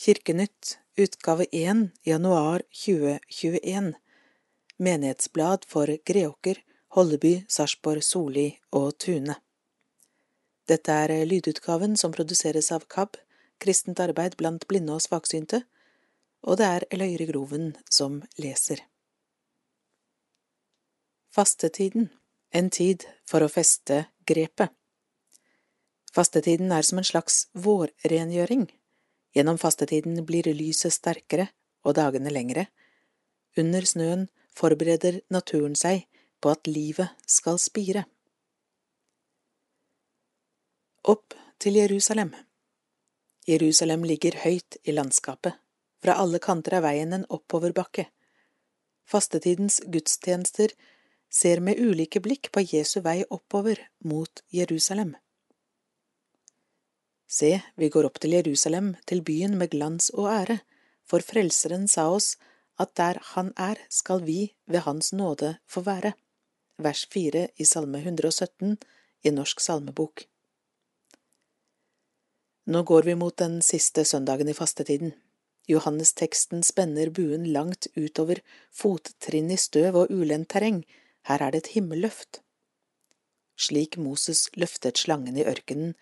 Kirkenytt, utgave 1, januar 2021, Menighetsblad for Greåker, Holleby, Sarpsborg, Soli og Tune. Dette er lydutgaven som produseres av KAB, Kristent arbeid blant blinde og svaksynte, og det er Eløyre Groven som leser. Fastetiden, en tid for å feste grepet. Fastetiden er som en slags vårrengjøring. Gjennom fastetiden blir lyset sterkere og dagene lengre. Under snøen forbereder naturen seg på at livet skal spire. Opp til Jerusalem Jerusalem ligger høyt i landskapet. Fra alle kanter er veien en oppoverbakke. Fastetidens gudstjenester ser med ulike blikk på Jesu vei oppover mot Jerusalem. Se, vi går opp til Jerusalem, til byen med glans og ære, for Frelseren sa oss at der Han er, skal vi ved Hans nåde få være. Vers fire i Salme 117 i Norsk salmebok. Nå går vi mot den siste søndagen i fastetiden. Johannes-teksten spenner buen langt utover fottrinn i støv og ulendt terreng, her er det et himmelløft. Slik Moses løftet slangen i ørkenen,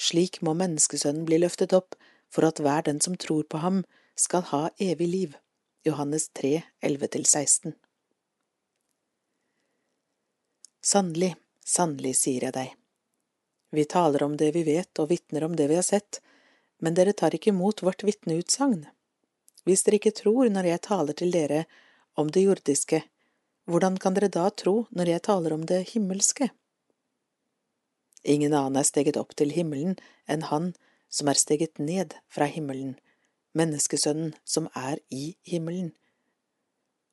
slik må menneskesønnen bli løftet opp for at hver den som tror på ham, skal ha evig liv. Johannes 3, 11–16 Sannelig, sannelig sier jeg deg. Vi taler om det vi vet og vitner om det vi har sett, men dere tar ikke imot vårt vitneutsagn. Hvis dere ikke tror når jeg taler til dere om det jordiske, hvordan kan dere da tro når jeg taler om det himmelske? Ingen annen er steget opp til himmelen enn Han som er steget ned fra himmelen, menneskesønnen som er i himmelen.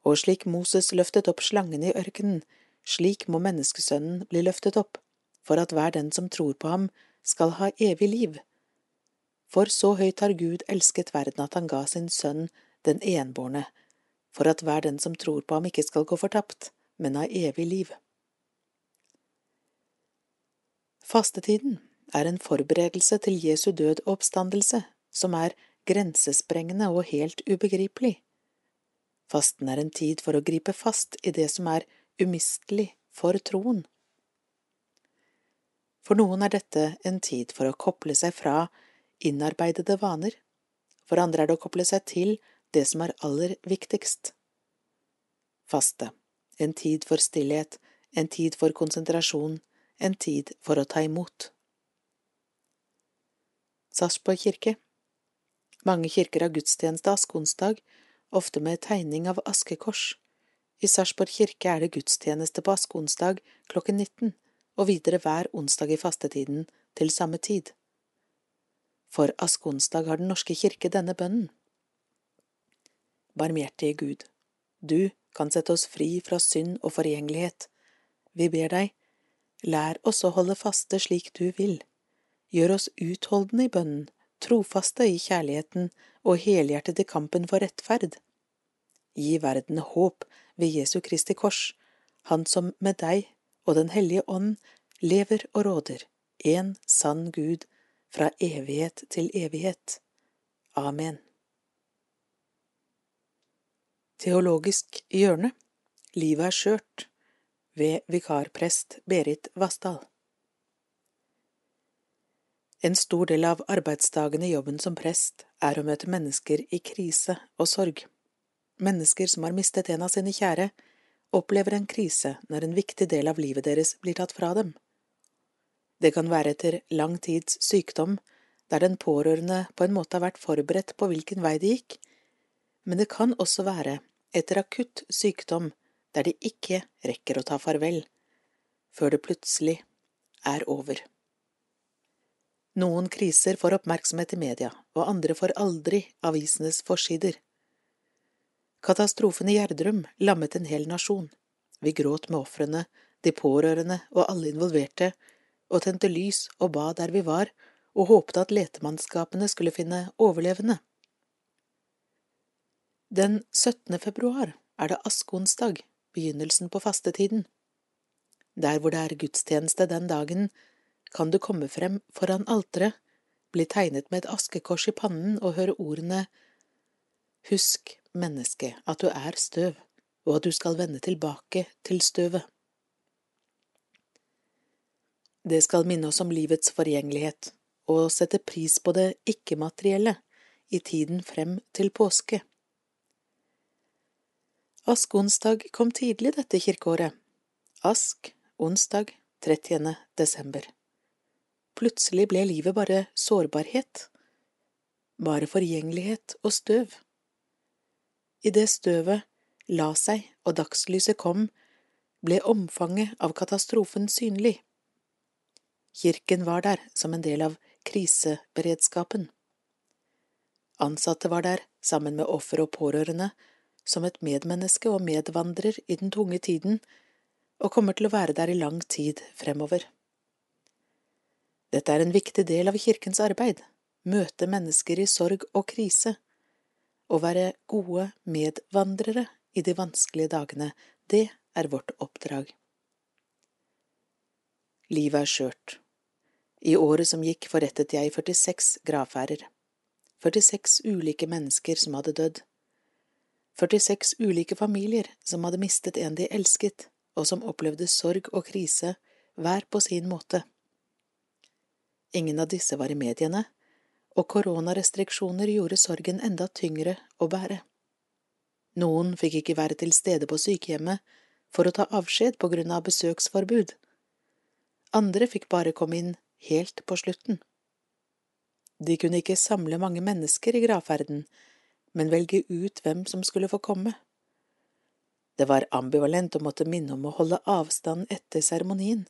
Og slik Moses løftet opp slangen i ørkenen, slik må menneskesønnen bli løftet opp, for at hver den som tror på ham, skal ha evig liv. For så høyt har Gud elsket verden at han ga sin sønn, den enbårne, for at hver den som tror på ham ikke skal gå fortapt, men ha evig liv. Fastetiden er en forberedelse til Jesu død og oppstandelse, som er grensesprengende og helt ubegripelig. Fasten er en tid for å gripe fast i det som er umistelig for troen. For noen er dette en tid for å koble seg fra innarbeidede vaner, for andre er det å koble seg til det som er aller viktigst. Faste, en tid for stillhet, en tid for konsentrasjon, en tid for å ta imot. Sarpsborg kirke Mange kirker har gudstjeneste askeonsdag, ofte med tegning av askekors. I Sarpsborg kirke er det gudstjeneste på askeonsdag klokken 19, og videre hver onsdag i fastetiden til samme tid. For askeonsdag har Den norske kirke denne bønnen. Barmhjertige Gud, du kan sette oss fri fra synd og forgjengelighet. Vi ber deg, Lær oss å holde faste slik du vil. Gjør oss utholdende i bønnen, trofaste i kjærligheten og helhjertet i kampen for rettferd. Gi verden håp ved Jesu Kristi kors, Han som med deg og Den hellige ånd lever og råder, en sann Gud, fra evighet til evighet. Amen. Teologisk hjørne Livet er skjørt ved vikarprest Berit Vassdal. En stor del av arbeidsdagen i jobben som prest er å møte mennesker i krise og sorg. Mennesker som har mistet en av sine kjære, opplever en krise når en viktig del av livet deres blir tatt fra dem. Det kan være etter lang tids sykdom, der den pårørende på en måte har vært forberedt på hvilken vei det gikk, men det kan også være etter akutt sykdom der de ikke rekker å ta farvel, før det plutselig er over. Noen kriser får oppmerksomhet i media, og andre får aldri avisenes forsider. Katastrofen i Gjerdrum lammet en hel nasjon. Vi gråt med ofrene, de pårørende og alle involverte, og tente lys og ba der vi var, og håpte at letemannskapene skulle finne overlevende. Den 17. februar er det askeonsdag begynnelsen på fastetiden. Der hvor det er gudstjeneste den dagen, kan du komme frem foran alteret, bli tegnet med et askekors i pannen og høre ordene Husk, menneske, at du er støv, og at du skal vende tilbake til støvet. Det skal minne oss om livets forgjengelighet og sette pris på det ikke-materielle i tiden frem til påske. Askeonsdag kom tidlig dette kirkeåret. Ask, onsdag, 30. desember. Plutselig ble livet bare sårbarhet, bare forgjengelighet og støv. I det støvet la seg og dagslyset kom, ble omfanget av katastrofen synlig. Kirken var der som en del av kriseberedskapen. Ansatte var der, sammen med offer og pårørende, som et medmenneske og medvandrer i den tunge tiden, og kommer til å være der i lang tid fremover. Dette er en viktig del av kirkens arbeid, møte mennesker i sorg og krise, og være gode medvandrere i de vanskelige dagene, det er vårt oppdrag. Livet er skjørt. I året som gikk, forrettet jeg 46 gravferder. 46 ulike mennesker som hadde dødd. 46 ulike familier som hadde mistet en de elsket, og som opplevde sorg og krise hver på sin måte. Ingen av disse var i mediene, og koronarestriksjoner gjorde sorgen enda tyngre å bære. Noen fikk ikke være til stede på sykehjemmet for å ta avskjed på grunn av besøksforbud. Andre fikk bare komme inn helt på slutten. De kunne ikke samle mange mennesker i gravferden, men velge ut hvem som skulle få komme. Det var ambivalent å måtte minne om å holde avstand etter seremonien,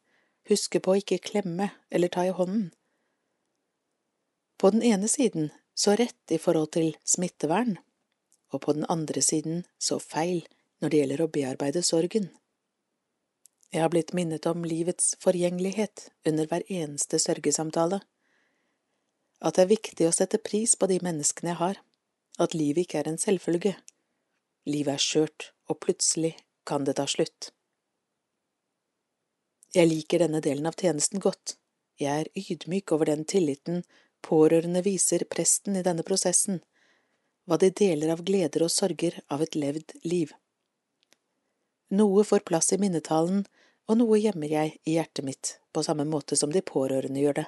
huske på å ikke klemme eller ta i hånden. På den ene siden så rett i forhold til smittevern, og på den andre siden så feil når det gjelder å bearbeide sorgen. Jeg har blitt minnet om livets forgjengelighet under hver eneste sørgesamtale, at det er viktig å sette pris på de menneskene jeg har, at livet ikke er en selvfølge. Livet er skjørt, og plutselig kan det ta slutt. Jeg liker denne delen av tjenesten godt. Jeg er ydmyk over den tilliten pårørende viser presten i denne prosessen, hva de deler av gleder og sorger av et levd liv. Noe får plass i minnetalen, og noe gjemmer jeg i hjertet mitt på samme måte som de pårørende gjør det.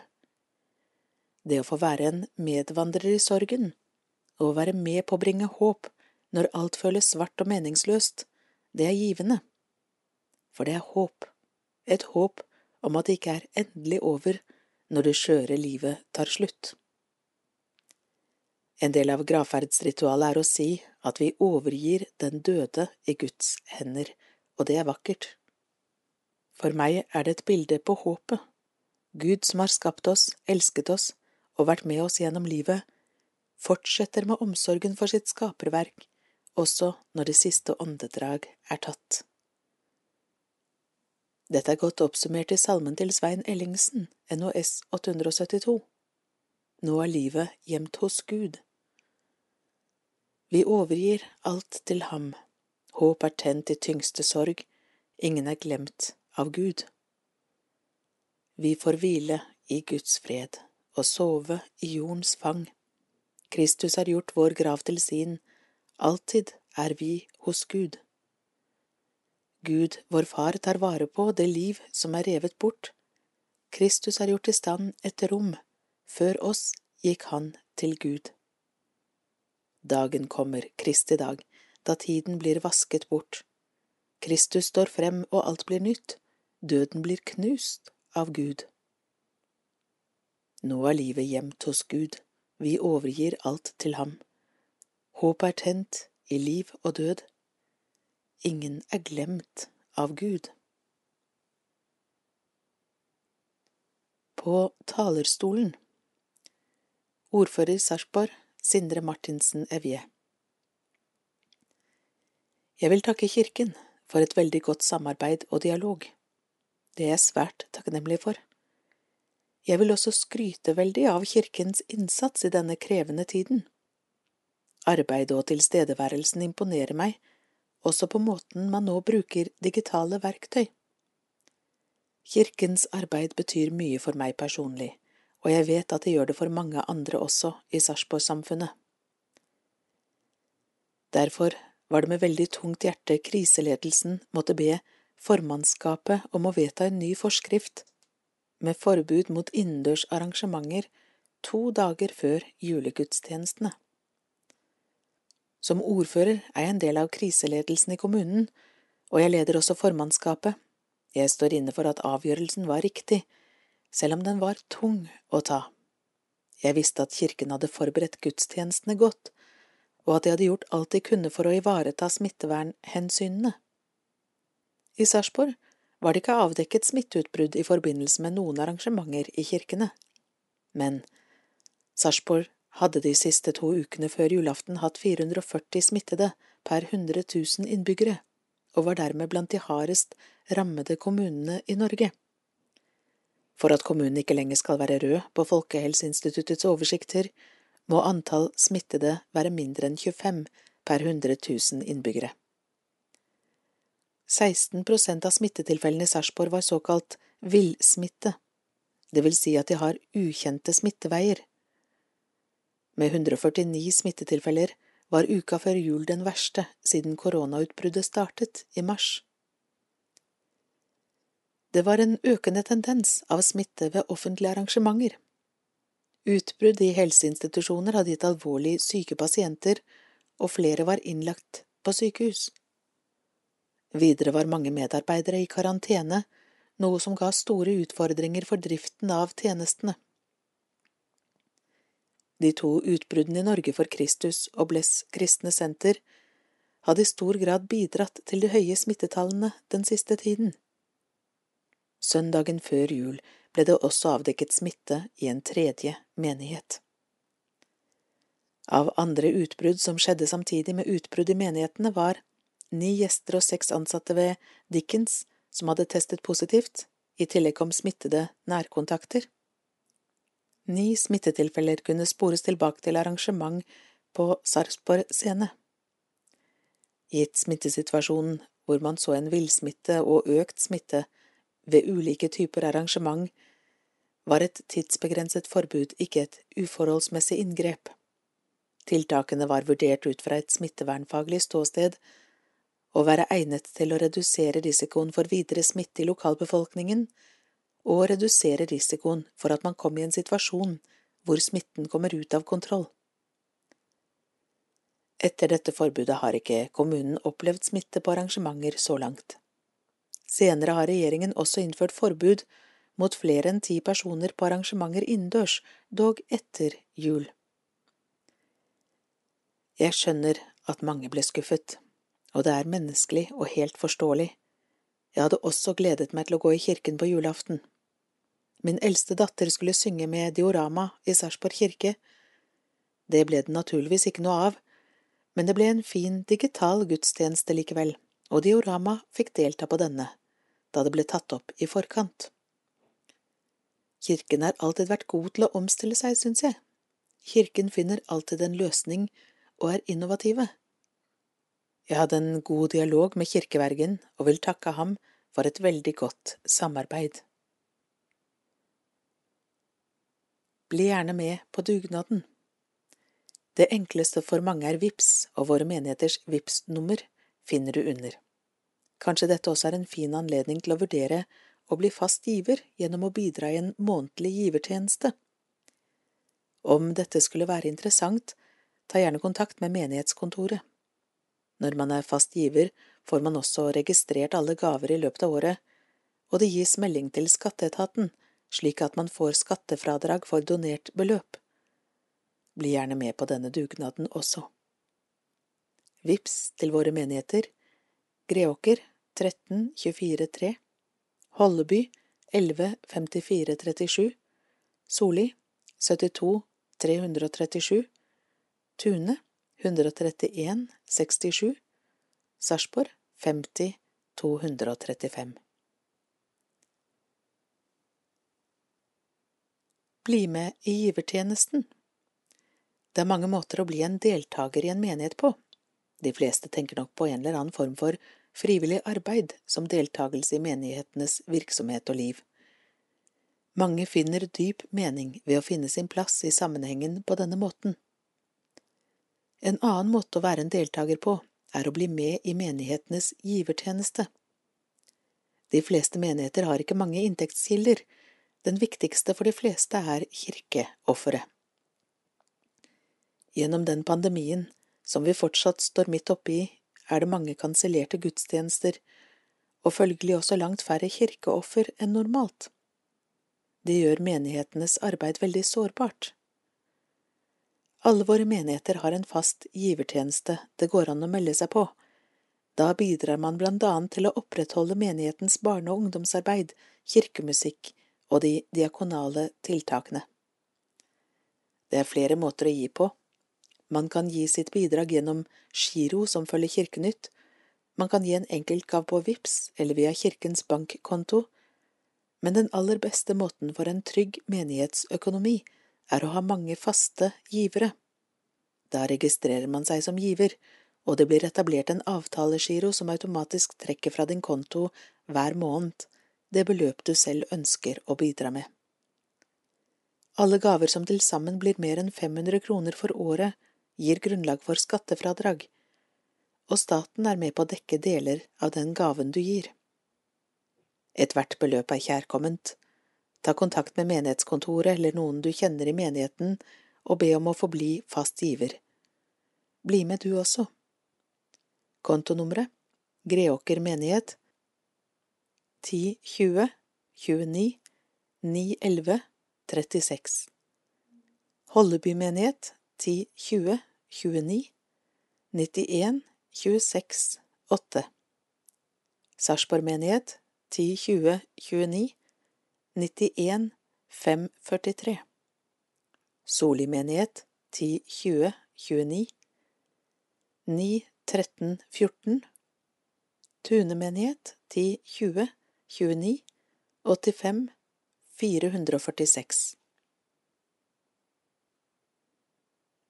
Det å få være en medvandrer i sorgen, og å være med på å bringe håp når alt føles svart og meningsløst, det er givende. For det er håp, et håp om at det ikke er endelig over når det skjøre livet tar slutt. En del av gravferdsritualet er å si at vi overgir den døde i Guds hender, og det er vakkert. For meg er det et bilde på håpet. Gud som har skapt oss, elsket oss og vært med oss gjennom livet, fortsetter med omsorgen for sitt skaperverk, også når det siste åndedrag er tatt. Dette er godt oppsummert i salmen til Svein Ellingsen, NOS 872. Nå er livet gjemt hos Gud. Vi overgir alt til ham, håp er tent i tyngste sorg, ingen er glemt av Gud. Vi får hvile i Guds fred og sove i jordens fang. Kristus har gjort vår grav til sin, alltid er vi hos Gud. Gud, vår Far, tar vare på det liv som er revet bort. Kristus har gjort i stand et rom, før oss gikk han til Gud. Dagen kommer, Kristi dag, da tiden blir vasket bort. Kristus står frem og alt blir nytt, døden blir knust av Gud. Nå er livet gjemt hos Gud vi overgir alt til ham. Håpet er tent i liv og død. Ingen er glemt av Gud. På talerstolen Ordfører Sarpsborg, Sindre Martinsen Evje. Jeg vil takke Kirken for et veldig godt samarbeid og dialog. Det er jeg svært takknemlig for. Jeg vil også skryte veldig av kirkens innsats i denne krevende tiden. Arbeidet og tilstedeværelsen imponerer meg, også på måten man nå bruker digitale verktøy. Kirkens arbeid betyr mye for meg personlig, og jeg vet at det gjør det for mange andre også i Sarpsborg-samfunnet. Derfor var det med veldig tungt hjerte kriseledelsen måtte be formannskapet om å vedta en ny forskrift med forbud mot innendørs arrangementer to dager før julegudstjenestene. Som ordfører er jeg en del av kriseledelsen i kommunen, og jeg leder også formannskapet. Jeg står inne for at avgjørelsen var riktig, selv om den var tung å ta. Jeg visste at kirken hadde forberedt gudstjenestene godt, og at de hadde gjort alt de kunne for å ivareta smittevernhensynene. I Sarpsborg var det ikke avdekket smitteutbrudd i forbindelse med noen arrangementer i kirkene, men Sarpsborg hadde de siste to ukene før julaften hatt 440 smittede per 100 000 innbyggere, og var dermed blant de hardest rammede kommunene i Norge. For at kommunen ikke lenger skal være rød på Folkehelseinstituttets oversikter, må antall smittede være mindre enn 25 per 100 000 innbyggere. 16% av smittetilfellene i Sarpsborg var såkalt villsmitte, det vil si at de har ukjente smitteveier. Med 149 smittetilfeller var uka før jul den verste siden koronautbruddet startet i mars. Det var en økende tendens av smitte ved offentlige arrangementer. Utbrudd i helseinstitusjoner hadde gitt alvorlig syke pasienter, og flere var innlagt på sykehus. Videre var mange medarbeidere i karantene, noe som ga store utfordringer for driften av tjenestene. De to utbruddene i Norge for Kristus og Bless kristne senter hadde i stor grad bidratt til de høye smittetallene den siste tiden. Søndagen før jul ble det også avdekket smitte i en tredje menighet. Av andre utbrudd som skjedde samtidig med utbrudd i menighetene, var ni gjester og seks ansatte ved Dickens som hadde testet positivt, i tillegg kom smittede nærkontakter. Ni smittetilfeller kunne spores tilbake til arrangement på Sarpsborg scene. Gitt smittesituasjonen, hvor man så en villsmitte og økt smitte ved ulike typer arrangement, var et tidsbegrenset forbud ikke et uforholdsmessig inngrep. Tiltakene var vurdert ut fra et smittevernfaglig ståsted å være egnet til å redusere risikoen for videre smitte i lokalbefolkningen og redusere risikoen for at man kommer i en situasjon hvor smitten kommer ut av kontroll. Etter dette forbudet har ikke kommunen opplevd smitte på arrangementer så langt. Senere har regjeringen også innført forbud mot flere enn ti personer på arrangementer innendørs, dog etter jul. Jeg skjønner at mange ble skuffet, og det er menneskelig og helt forståelig. Jeg hadde også gledet meg til å gå i kirken på julaften. Min eldste datter skulle synge med diorama i Sarpsborg kirke. Det ble det naturligvis ikke noe av, men det ble en fin digital gudstjeneste likevel, og diorama fikk delta på denne, da det ble tatt opp i forkant. Kirken har alltid vært god til å omstille seg, syns jeg. Kirken finner alltid en løsning og er innovative. Jeg hadde en god dialog med kirkevergen og vil takke ham for et veldig godt samarbeid. Bli gjerne med på dugnaden. Det enkleste for mange er VIPS, og våre menigheters VIPS-nummer finner du under. Kanskje dette også er en fin anledning til å vurdere å bli fast giver gjennom å bidra i en månedlig givertjeneste. Om dette skulle være interessant, ta gjerne kontakt med menighetskontoret. Når man er fast giver, får man også registrert alle gaver i løpet av året, og det gis melding til skatteetaten slik at man får skattefradrag for donert beløp. Bli gjerne med på denne dugnaden også. Vips til våre menigheter. Greåker 13 24 3 Holleby 11 54 37 Soli 72 337 Tune 131 67 Sarpsborg 50 235 Bli med i givertjenesten. Det er mange måter å bli en deltaker i en menighet på. De fleste tenker nok på en eller annen form for frivillig arbeid som deltakelse i menighetenes virksomhet og liv. Mange finner dyp mening ved å finne sin plass i sammenhengen på denne måten. En annen måte å være en deltaker på er å bli med i menighetenes givertjeneste. De fleste menigheter har ikke mange inntektskilder, den viktigste for de fleste er kirkeofferet. Gjennom den pandemien som vi fortsatt står midt oppe i, er det mange kansellerte gudstjenester, og følgelig også langt færre kirkeoffer enn normalt. Det gjør menighetenes arbeid veldig sårbart. Alle våre menigheter har en fast givertjeneste det går an å melde seg på. Da bidrar man blant annet til å opprettholde menighetens barne- og ungdomsarbeid, kirkemusikk og de diakonale tiltakene. Det er flere måter å gi på. Man kan gi sitt bidrag gjennom giro som følger Kirkenytt, man kan gi en enkeltgav på VIPS eller via Kirkens bankkonto, men den aller beste måten for en trygg menighetsøkonomi er å ha mange faste givere. Da registrerer man seg som giver, og det blir etablert en avtalegiro som automatisk trekker fra din konto hver måned det beløp du selv ønsker å bidra med. Alle gaver som til sammen blir mer enn 500 kroner for året, gir grunnlag for skattefradrag, og staten er med på å dekke deler av den gaven du gir. Ethvert beløp er kjærkomment. Ta kontakt med menighetskontoret eller noen du kjenner i menigheten, og be om å få bli fast giver. Bli med du også. Kontonummeret Greåker menighet 10 20 29 9 11 36 Holleby menighet 10 20 29 91 26 8 Sarpsborg menighet 10 20 29 91 543 Soli menighet 10 20 29 9 13 14 Tune menighet 10 20 29 85 446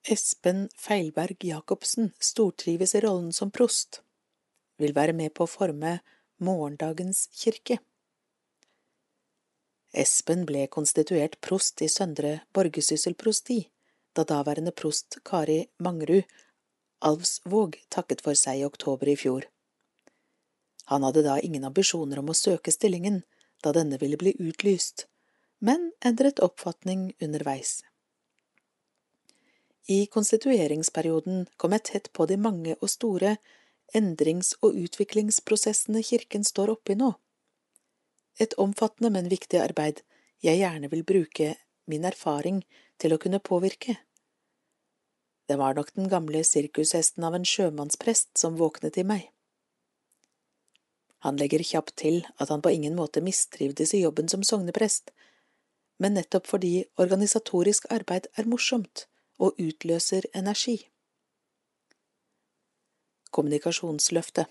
Espen Feilberg Jacobsen stortrives i rollen som prost, vil være med på å forme morgendagens kirke. Espen ble konstituert prost i Søndre Borgesysselprosti, da daværende prost Kari Mangerud Alvsvåg takket for seg i oktober i fjor. Han hadde da ingen ambisjoner om å søke stillingen, da denne ville bli utlyst, men endret oppfatning underveis. I konstitueringsperioden kom jeg tett på de mange og store endrings- og utviklingsprosessene kirken står oppe i nå. Et omfattende, men viktig arbeid jeg gjerne vil bruke min erfaring til å kunne påvirke. Det var nok den gamle sirkushesten av en sjømannsprest som våknet i meg. Han legger kjapt til at han på ingen måte mistrivdes i jobben som sogneprest, men nettopp fordi organisatorisk arbeid er morsomt, og utløser energi. Kommunikasjonsløftet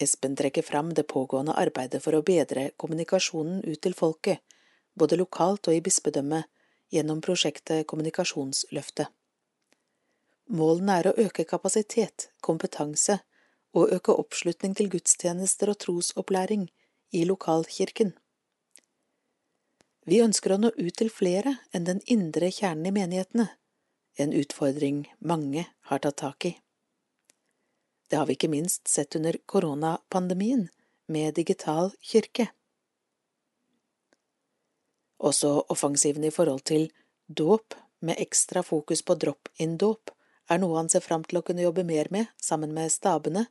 Espen trekker fram det pågående arbeidet for å bedre kommunikasjonen ut til folket, både lokalt og i bispedømmet, gjennom prosjektet Kommunikasjonsløftet. Målene er å øke kapasitet, kompetanse og øke oppslutning til gudstjenester og trosopplæring i lokalkirken. Vi ønsker å nå ut til flere enn den indre kjernen i menighetene, en utfordring mange har tatt tak i. Det har vi ikke minst sett under koronapandemien med digital kirke. Også offensiven i forhold til dåp, med ekstra fokus på drop-in-dåp, er noe han ser fram til å kunne jobbe mer med sammen med stabene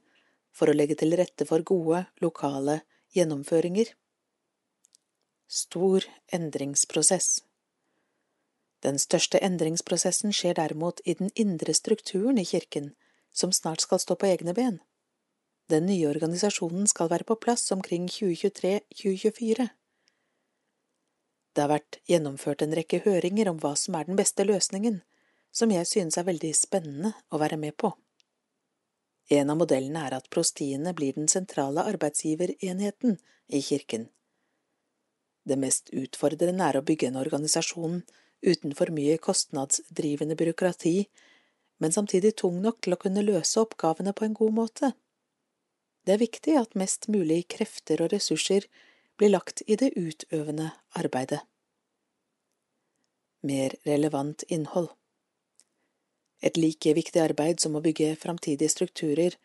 for å legge til rette for gode, lokale gjennomføringer stor endringsprosess. Den største endringsprosessen skjer derimot i den indre strukturen i kirken, som snart skal stå på egne ben. Den nye organisasjonen skal være på plass omkring 2023–2024. Det har vært gjennomført en rekke høringer om hva som er den beste løsningen, som jeg synes er veldig spennende å være med på. En av modellene er at prostiene blir den sentrale arbeidsgiverenheten i kirken. Det mest utfordrende er å bygge en organisasjon uten for mye kostnadsdrivende byråkrati, men samtidig tung nok til å kunne løse oppgavene på en god måte. Det er viktig at mest mulig krefter og ressurser blir lagt i det utøvende arbeidet. Mer relevant innhold Et like viktig arbeid som å bygge framtidige strukturer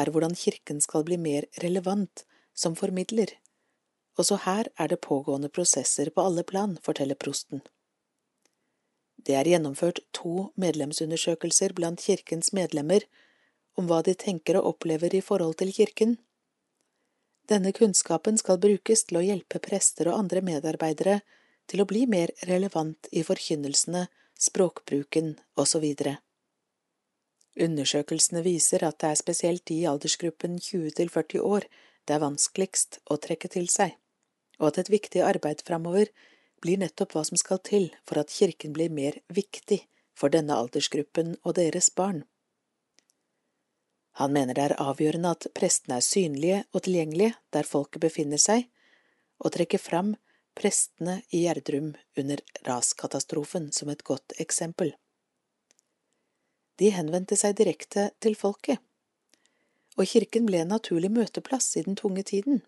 er hvordan kirken skal bli mer relevant som formidler. Også her er det pågående prosesser på alle plan, forteller prosten. Det er gjennomført to medlemsundersøkelser blant kirkens medlemmer om hva de tenker og opplever i forhold til kirken. Denne kunnskapen skal brukes til å hjelpe prester og andre medarbeidere til å bli mer relevant i forkynnelsene, språkbruken osv. Undersøkelsene viser at det er spesielt de i aldersgruppen 20 til 40 år det er vanskeligst å trekke til seg, og at et viktig arbeid framover blir nettopp hva som skal til for at kirken blir mer viktig for denne aldersgruppen og deres barn. Han mener det er avgjørende at prestene er synlige og tilgjengelige der folket befinner seg, og trekker fram prestene i Gjerdrum under raskatastrofen som et godt eksempel. De henvendte seg direkte til folket, og kirken ble en naturlig møteplass i den tunge tiden.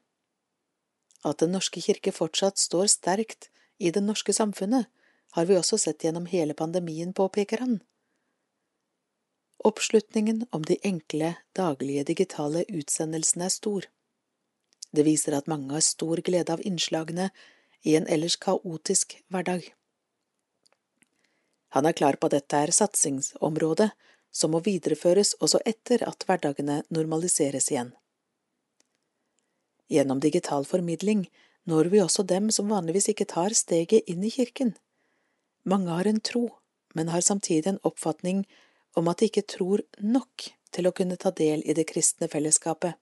At Den norske kirke fortsatt står sterkt i det norske samfunnet, har vi også sett gjennom hele pandemien, påpeker han. Oppslutningen om de enkle, daglige digitale utsendelsene er stor. Det viser at mange har stor glede av innslagene i en ellers kaotisk hverdag. Han er klar på at dette er satsingsområdet som må videreføres også etter at hverdagene normaliseres igjen. Gjennom digital formidling når vi også dem som vanligvis ikke tar steget inn i kirken. Mange har en tro, men har samtidig en oppfatning om at de ikke tror nok til å kunne ta del i det kristne fellesskapet.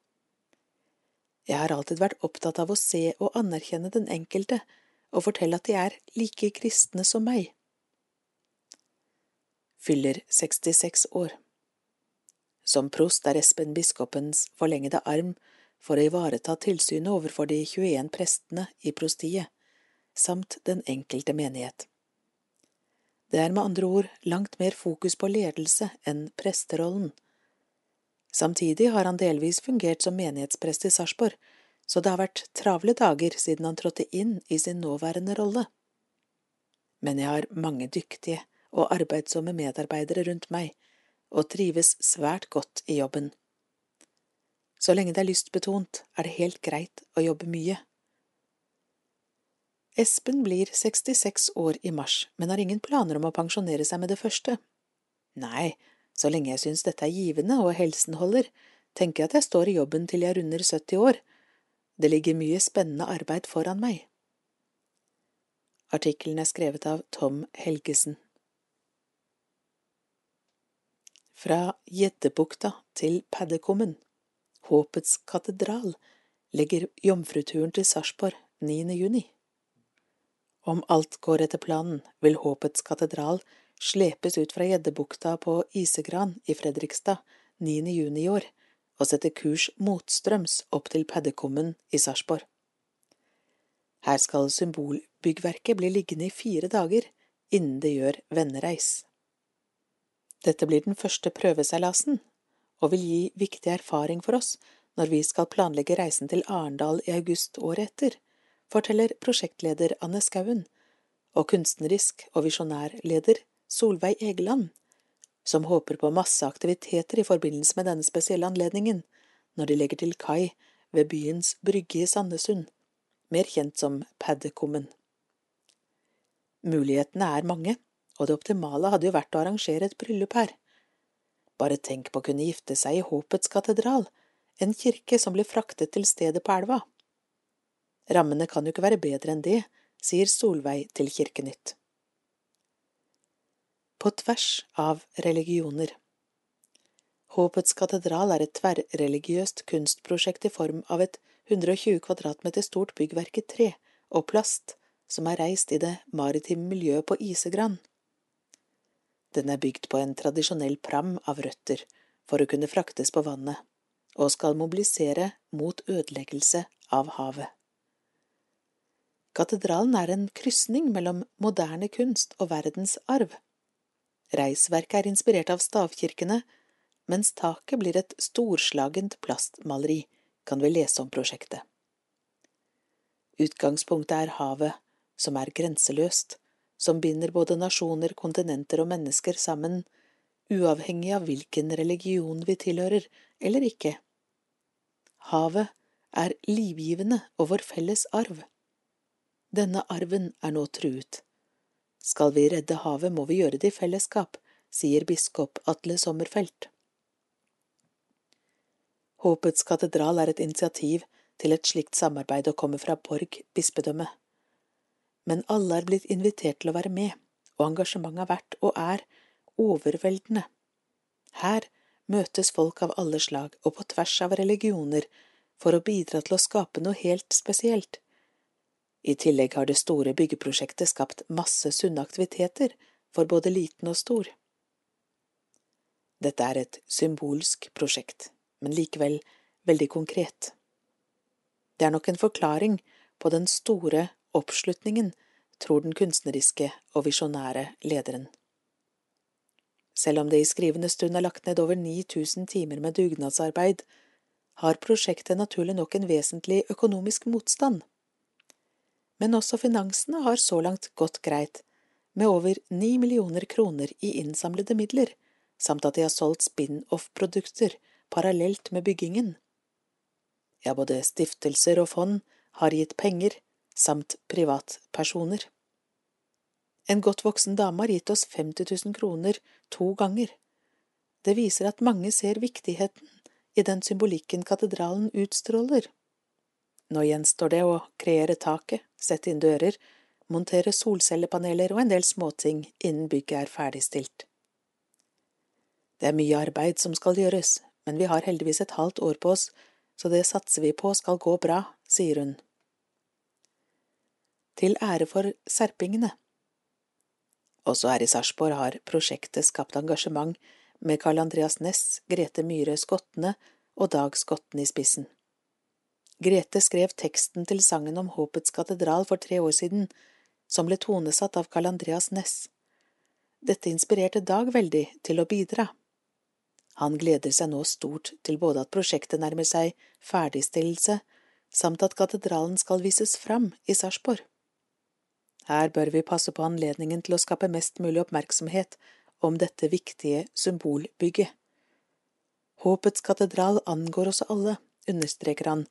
Jeg har alltid vært opptatt av å se og anerkjenne den enkelte og fortelle at de er like kristne som meg. Fyller 66 år. Som prost er Espen biskopens forlengede arm for å ivareta tilsynet overfor de 21 prestene i prostiet, samt den enkelte menighet. Det er med andre ord langt mer fokus på ledelse enn presterollen. Samtidig har han delvis fungert som menighetsprest i Sarpsborg, så det har vært travle dager siden han trådte inn i sin nåværende rolle. Men jeg har mange dyktige og arbeidsomme medarbeidere rundt meg, og trives svært godt i jobben. Så lenge det er lystbetont, er det helt greit å jobbe mye. Espen blir 66 år i mars, men har ingen planer om å pensjonere seg med det første. Nei, så lenge jeg synes dette er givende og helsen holder, tenker jeg at jeg står i jobben til jeg runder 70 år. Det ligger mye spennende arbeid foran meg. Artikkelen er skrevet av Tom Helgesen. Fra Gjeddebukta til Paddekummen Håpets katedral legger jomfruturen til Sarpsborg 9. juni. Om alt går etter planen, vil Håpets katedral slepes ut fra Gjeddebukta på Isegran i Fredrikstad 9. juni i år og sette kurs motstrøms opp til Paddekummen i Sarpsborg. Her skal symbolbyggverket bli liggende i fire dager innen det gjør vennereis. Dette blir den første prøveseilasen, og vil gi viktig erfaring for oss når vi skal planlegge reisen til Arendal i august året etter, forteller prosjektleder Anne Skauen og kunstnerisk og visjonærleder Solveig Egeland, som håper på masse aktiviteter i forbindelse med denne spesielle anledningen, når de legger til kai ved byens brygge i Sandesund, mer kjent som Paddekummen. Mulighetene er mange, og det optimale hadde jo vært å arrangere et bryllup her. Bare tenk på å kunne gifte seg i Håpets katedral, en kirke som blir fraktet til stedet på elva. Rammene kan jo ikke være bedre enn det, sier Solveig til Kirkenytt. På tvers av religioner Håpets katedral er et tverrreligiøst kunstprosjekt i form av et 120 kvadratmeter stort byggverk i tre og plast som er reist i det maritime miljøet på Isegran. Den er bygd på en tradisjonell pram av røtter for å kunne fraktes på vannet, og skal mobilisere mot ødeleggelse av havet. Katedralen er en krysning mellom moderne kunst og verdens arv. Reisverket er inspirert av stavkirkene, mens taket blir et storslagent plastmaleri, kan vi lese om prosjektet. Utgangspunktet er havet, som er grenseløst, som binder både nasjoner, kontinenter og mennesker sammen, uavhengig av hvilken religion vi tilhører eller ikke. Havet er livgivende og vår felles arv. Denne arven er nå truet. Skal vi redde havet, må vi gjøre det i fellesskap, sier biskop Atle Sommerfelt. Håpets katedral er et initiativ til et slikt samarbeid og kommer fra Borg bispedømme. Men alle er blitt invitert til å være med, og engasjementet har vært og er overveldende. Her møtes folk av alle slag og på tvers av religioner for å bidra til å skape noe helt spesielt. I tillegg har det store byggeprosjektet skapt masse sunne aktiviteter for både liten og stor. Dette er et symbolsk prosjekt, men likevel veldig konkret. Det er nok en forklaring på den store oppslutningen, tror den kunstneriske og visjonære lederen. Selv om det i skrivende stund er lagt ned over 9000 timer med dugnadsarbeid, har prosjektet naturlig nok en vesentlig økonomisk motstand. Men også finansene har så langt gått greit, med over ni millioner kroner i innsamlede midler, samt at de har solgt spin-off-produkter parallelt med byggingen. Ja, både stiftelser og fond har gitt penger, samt privatpersoner. En godt voksen dame har gitt oss 50 000 kroner to ganger. Det viser at mange ser viktigheten i den symbolikken katedralen utstråler. Nå gjenstår det å kreere taket, sette inn dører, montere solcellepaneler og en del småting innen bygget er ferdigstilt. Det er mye arbeid som skal gjøres, men vi har heldigvis et halvt år på oss så det satser vi på skal gå bra, sier hun. Til ære for serpingene. Også her i Sarpsborg har prosjektet skapt engasjement med Karl Andreas Næss, Grete Myhre Skottene og Dag Skotten i spissen. Grete skrev teksten til sangen om Håpets katedral for tre år siden, som ble tonesatt av Karl Andreas Næss. Dette inspirerte Dag veldig til å bidra. Han gleder seg nå stort til både at prosjektet nærmer seg ferdigstillelse, samt at katedralen skal vises fram i Sarpsborg. Her bør vi passe på anledningen til å skape mest mulig oppmerksomhet om dette viktige symbolbygget. Håpets katedral angår oss alle, understreker han,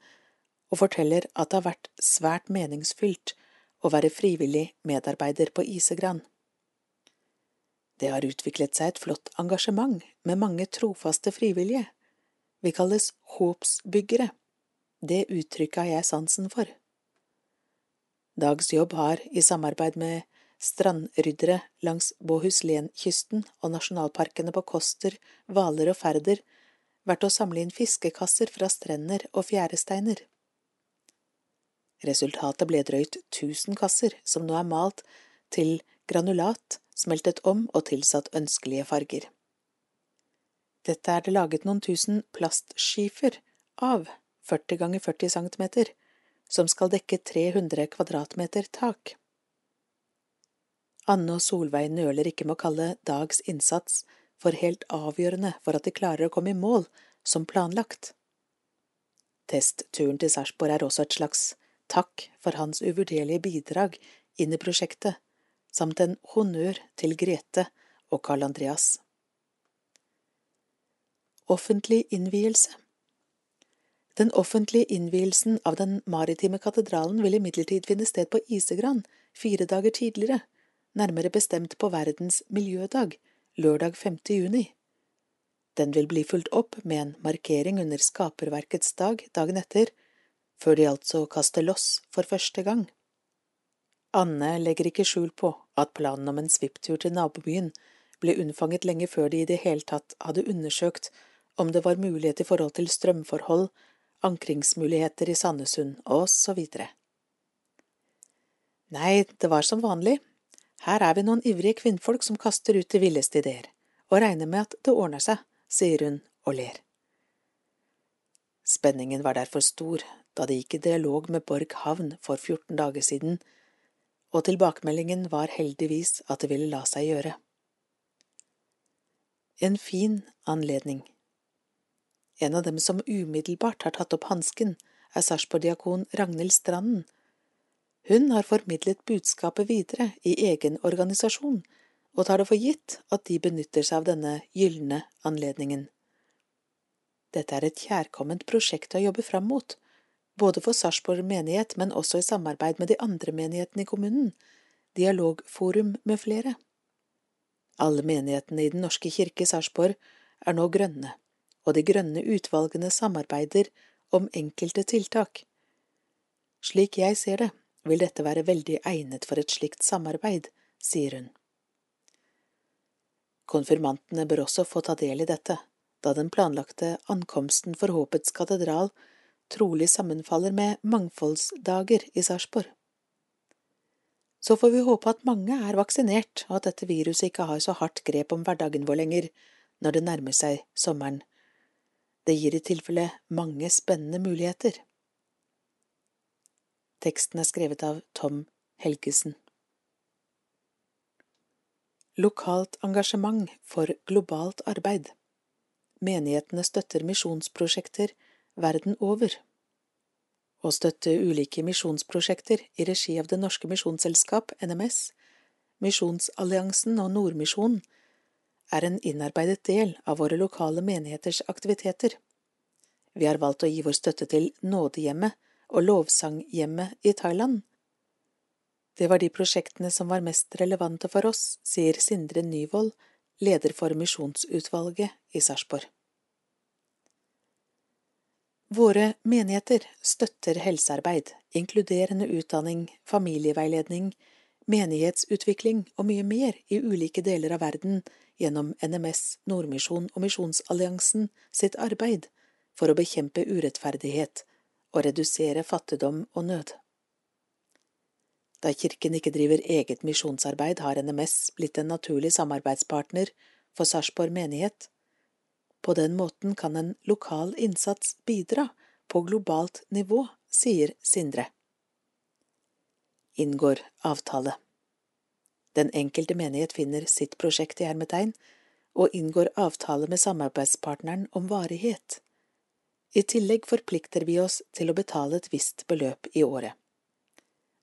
og forteller at det har vært svært meningsfylt å være frivillig medarbeider på Isegran. Det har utviklet seg et flott engasjement med mange trofaste frivillige. Vi kalles håpsbyggere. Det uttrykket har jeg sansen for. Dags jobb har, i samarbeid med strandryddere langs Bohuslenkysten og nasjonalparkene på Koster, Hvaler og Færder, vært å samle inn fiskekasser fra strender og fjæresteiner. Resultatet ble drøyt tusen kasser, som nå er malt til granulat smeltet om og tilsatt ønskelige farger. Dette er det laget noen tusen plastskifer av 40 ganger 40 centimeter, som skal dekke 300 kvadratmeter tak. Anne og Solveig nøler ikke med å kalle Dags innsats for helt avgjørende for at de klarer å komme i mål som planlagt. Testturen til Sarpsborg er også et slags takk for hans uvurderlige bidrag inn i prosjektet, samt en honnør til Grete og Karl Andreas. Offentlig innvielse Den offentlige innvielsen av den maritime katedralen vil imidlertid finne sted på Isegran fire dager tidligere, nærmere bestemt på verdens miljødag, lørdag 5. juni. Den vil bli fulgt opp med en markering under Skaperverkets dag dagen etter, før de altså kaster loss for første gang. Anne legger ikke skjul på at planen om en svipptur til nabobyen ble unnfanget lenge før de i det hele tatt hadde undersøkt om det var mulighet i forhold til strømforhold, ankringsmuligheter i Sandnessund, og så videre. Nei, det var som vanlig, her er vi noen ivrige kvinnfolk som kaster ut de villeste ideer, og regner med at det ordner seg, sier hun og ler. Spenningen var derfor stor da de gikk i dialog med Borg havn for 14 dager siden og tilbakemeldingen var heldigvis at det ville la seg gjøre. En fin anledning. En av dem som umiddelbart har tatt opp hansken, er Sarpsborg-diakon Ragnhild Stranden, Hun har formidlet budskapet videre i egen organisasjon, og tar det for gitt at de benytter seg av denne gylne anledningen. Dette er et kjærkomment prosjekt å jobbe fram mot, både for Sarpsborg menighet, men også i samarbeid med de andre menighetene i kommunen, dialogforum med flere. Alle menighetene i Den norske kirke i Sarpsborg er nå grønne, og de grønne utvalgene samarbeider om enkelte tiltak. Slik jeg ser det, vil dette være veldig egnet for et slikt samarbeid, sier hun. Konfirmantene bør også få ta del i dette, da den planlagte ankomsten for Håpets katedral trolig sammenfaller med mangfoldsdager i Sarpsborg. Så får vi håpe at mange er vaksinert, og at dette viruset ikke har så hardt grep om hverdagen vår lenger når det nærmer seg sommeren. Det gir i tilfelle mange spennende muligheter. Teksten er skrevet av Tom Helgesen. Lokalt engasjement for globalt arbeid. Menighetene støtter misjonsprosjekter verden over. Å støtte ulike misjonsprosjekter i regi av Det Norske Misjonsselskap, NMS, Misjonsalliansen og Nordmisjonen er en innarbeidet del av våre lokale menigheters aktiviteter. Vi har valgt å gi vår støtte til Nådehjemmet og Lovsanghjemmet i Thailand. Det var de prosjektene som var mest relevante for oss, sier Sindre Nyvold, leder for Misjonsutvalget i Sarpsborg. Våre menigheter støtter helsearbeid, inkluderende utdanning, familieveiledning, menighetsutvikling og mye mer i ulike deler av verden gjennom NMS, Nordmisjon og Misjonsalliansen sitt arbeid for å bekjempe urettferdighet og redusere fattigdom og nød. Da Kirken ikke driver eget misjonsarbeid, har NMS blitt en naturlig samarbeidspartner for Sarpsborg menighet på den måten kan en lokal innsats bidra på globalt nivå, sier Sindre. Inngår avtale. Den enkelte menighet finner sitt prosjekt i hermetegn og inngår avtale med samarbeidspartneren om varighet. I tillegg forplikter vi oss til å betale et visst beløp i året.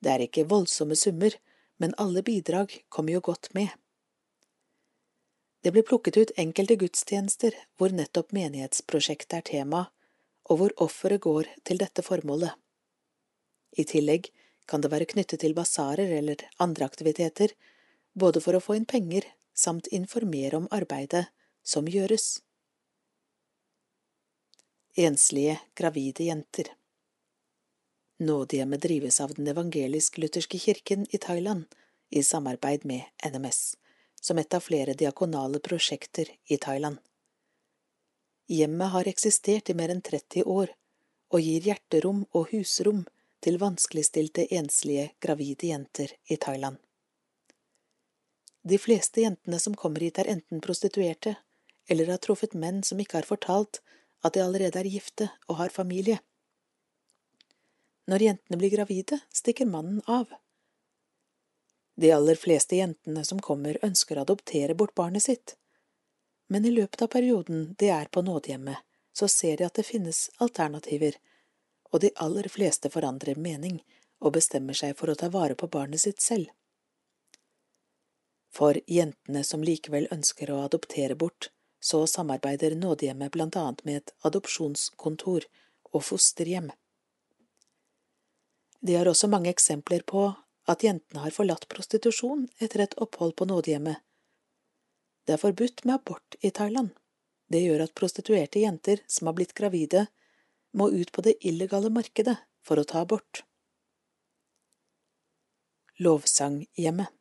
Det er ikke voldsomme summer, men alle bidrag kommer jo godt med. Det ble plukket ut enkelte gudstjenester hvor nettopp menighetsprosjektet er tema, og hvor offeret går til dette formålet. I tillegg kan det være knyttet til basarer eller andre aktiviteter, både for å få inn penger samt informere om arbeidet som gjøres. Enslige, gravide jenter Nådehjemmet drives av Den evangelisk-lutherske kirken i Thailand i samarbeid med NMS som et av flere diakonale prosjekter i Thailand. Hjemmet har eksistert i mer enn 30 år og gir hjerterom og husrom til vanskeligstilte enslige gravide jenter i Thailand. De fleste jentene som kommer hit er enten prostituerte eller har truffet menn som ikke har fortalt at de allerede er gifte og har familie. Når jentene blir gravide, stikker mannen av. De aller fleste jentene som kommer, ønsker å adoptere bort barnet sitt. Men i løpet av perioden de er på nådehjemmet, så ser de at det finnes alternativer, og de aller fleste forandrer mening og bestemmer seg for å ta vare på barnet sitt selv. For jentene som likevel ønsker å adoptere bort, så samarbeider nådehjemmet blant annet med et adopsjonskontor og fosterhjem. De har også mange eksempler på at jentene har forlatt prostitusjon etter et opphold på nådehjemmet. Det er forbudt med abort i Thailand. Det gjør at prostituerte jenter som har blitt gravide, må ut på det illegale markedet for å ta abort. Lovsanghjemmet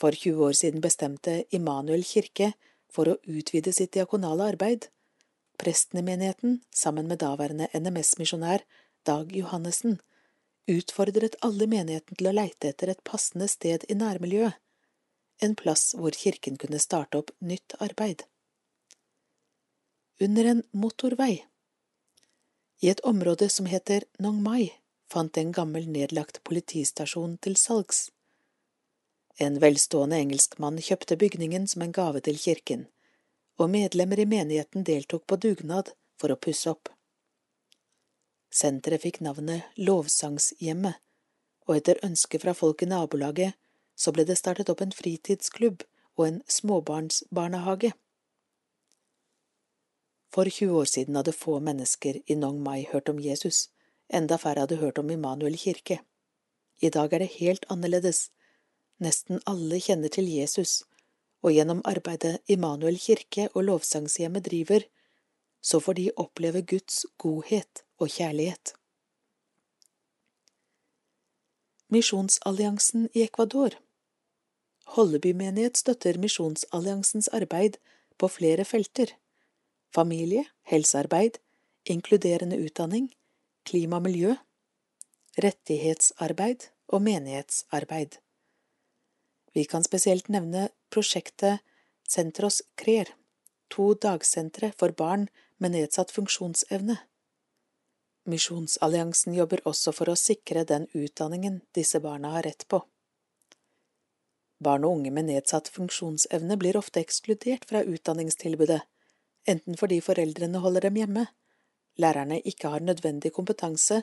For 20 år siden bestemte Immanuel kirke for å utvide sitt diakonale arbeid. Presten i menigheten, sammen med daværende NMS-misjonær Dag Johannessen, utfordret alle menigheten til å leite etter et passende sted i nærmiljøet, en plass hvor kirken kunne starte opp nytt arbeid. Under en motorvei I et område som heter Nong Mai, fant en gammel nedlagt politistasjon til salgs. En velstående engelskmann kjøpte bygningen som en gave til kirken, og medlemmer i menigheten deltok på dugnad for å pusse opp. Senteret fikk navnet Lovsangshjemmet, og etter ønske fra folk i nabolaget så ble det startet opp en fritidsklubb og en småbarnsbarnehage. For 20 år siden hadde få mennesker i Nong Mai hørt om Jesus, enda færre hadde hørt om Immanuel kirke. I dag er det helt annerledes. Nesten alle kjenner til Jesus, og gjennom arbeidet Immanuel kirke og lovsangshjemmet driver, så får de oppleve Guds godhet og kjærlighet. Misjonsalliansen i Ecuador Holleby menighet støtter Misjonsalliansens arbeid på flere felter familie, helsearbeid, inkluderende utdanning, klima og miljø, rettighetsarbeid og menighetsarbeid. Vi kan spesielt nevne prosjektet Centros Crer, to dagsentre for barn med nedsatt funksjonsevne. Misjonsalliansen jobber også for å sikre den utdanningen disse barna har rett på. Barn og unge med nedsatt funksjonsevne blir ofte ekskludert fra utdanningstilbudet, enten fordi foreldrene holder dem hjemme, lærerne ikke har nødvendig kompetanse,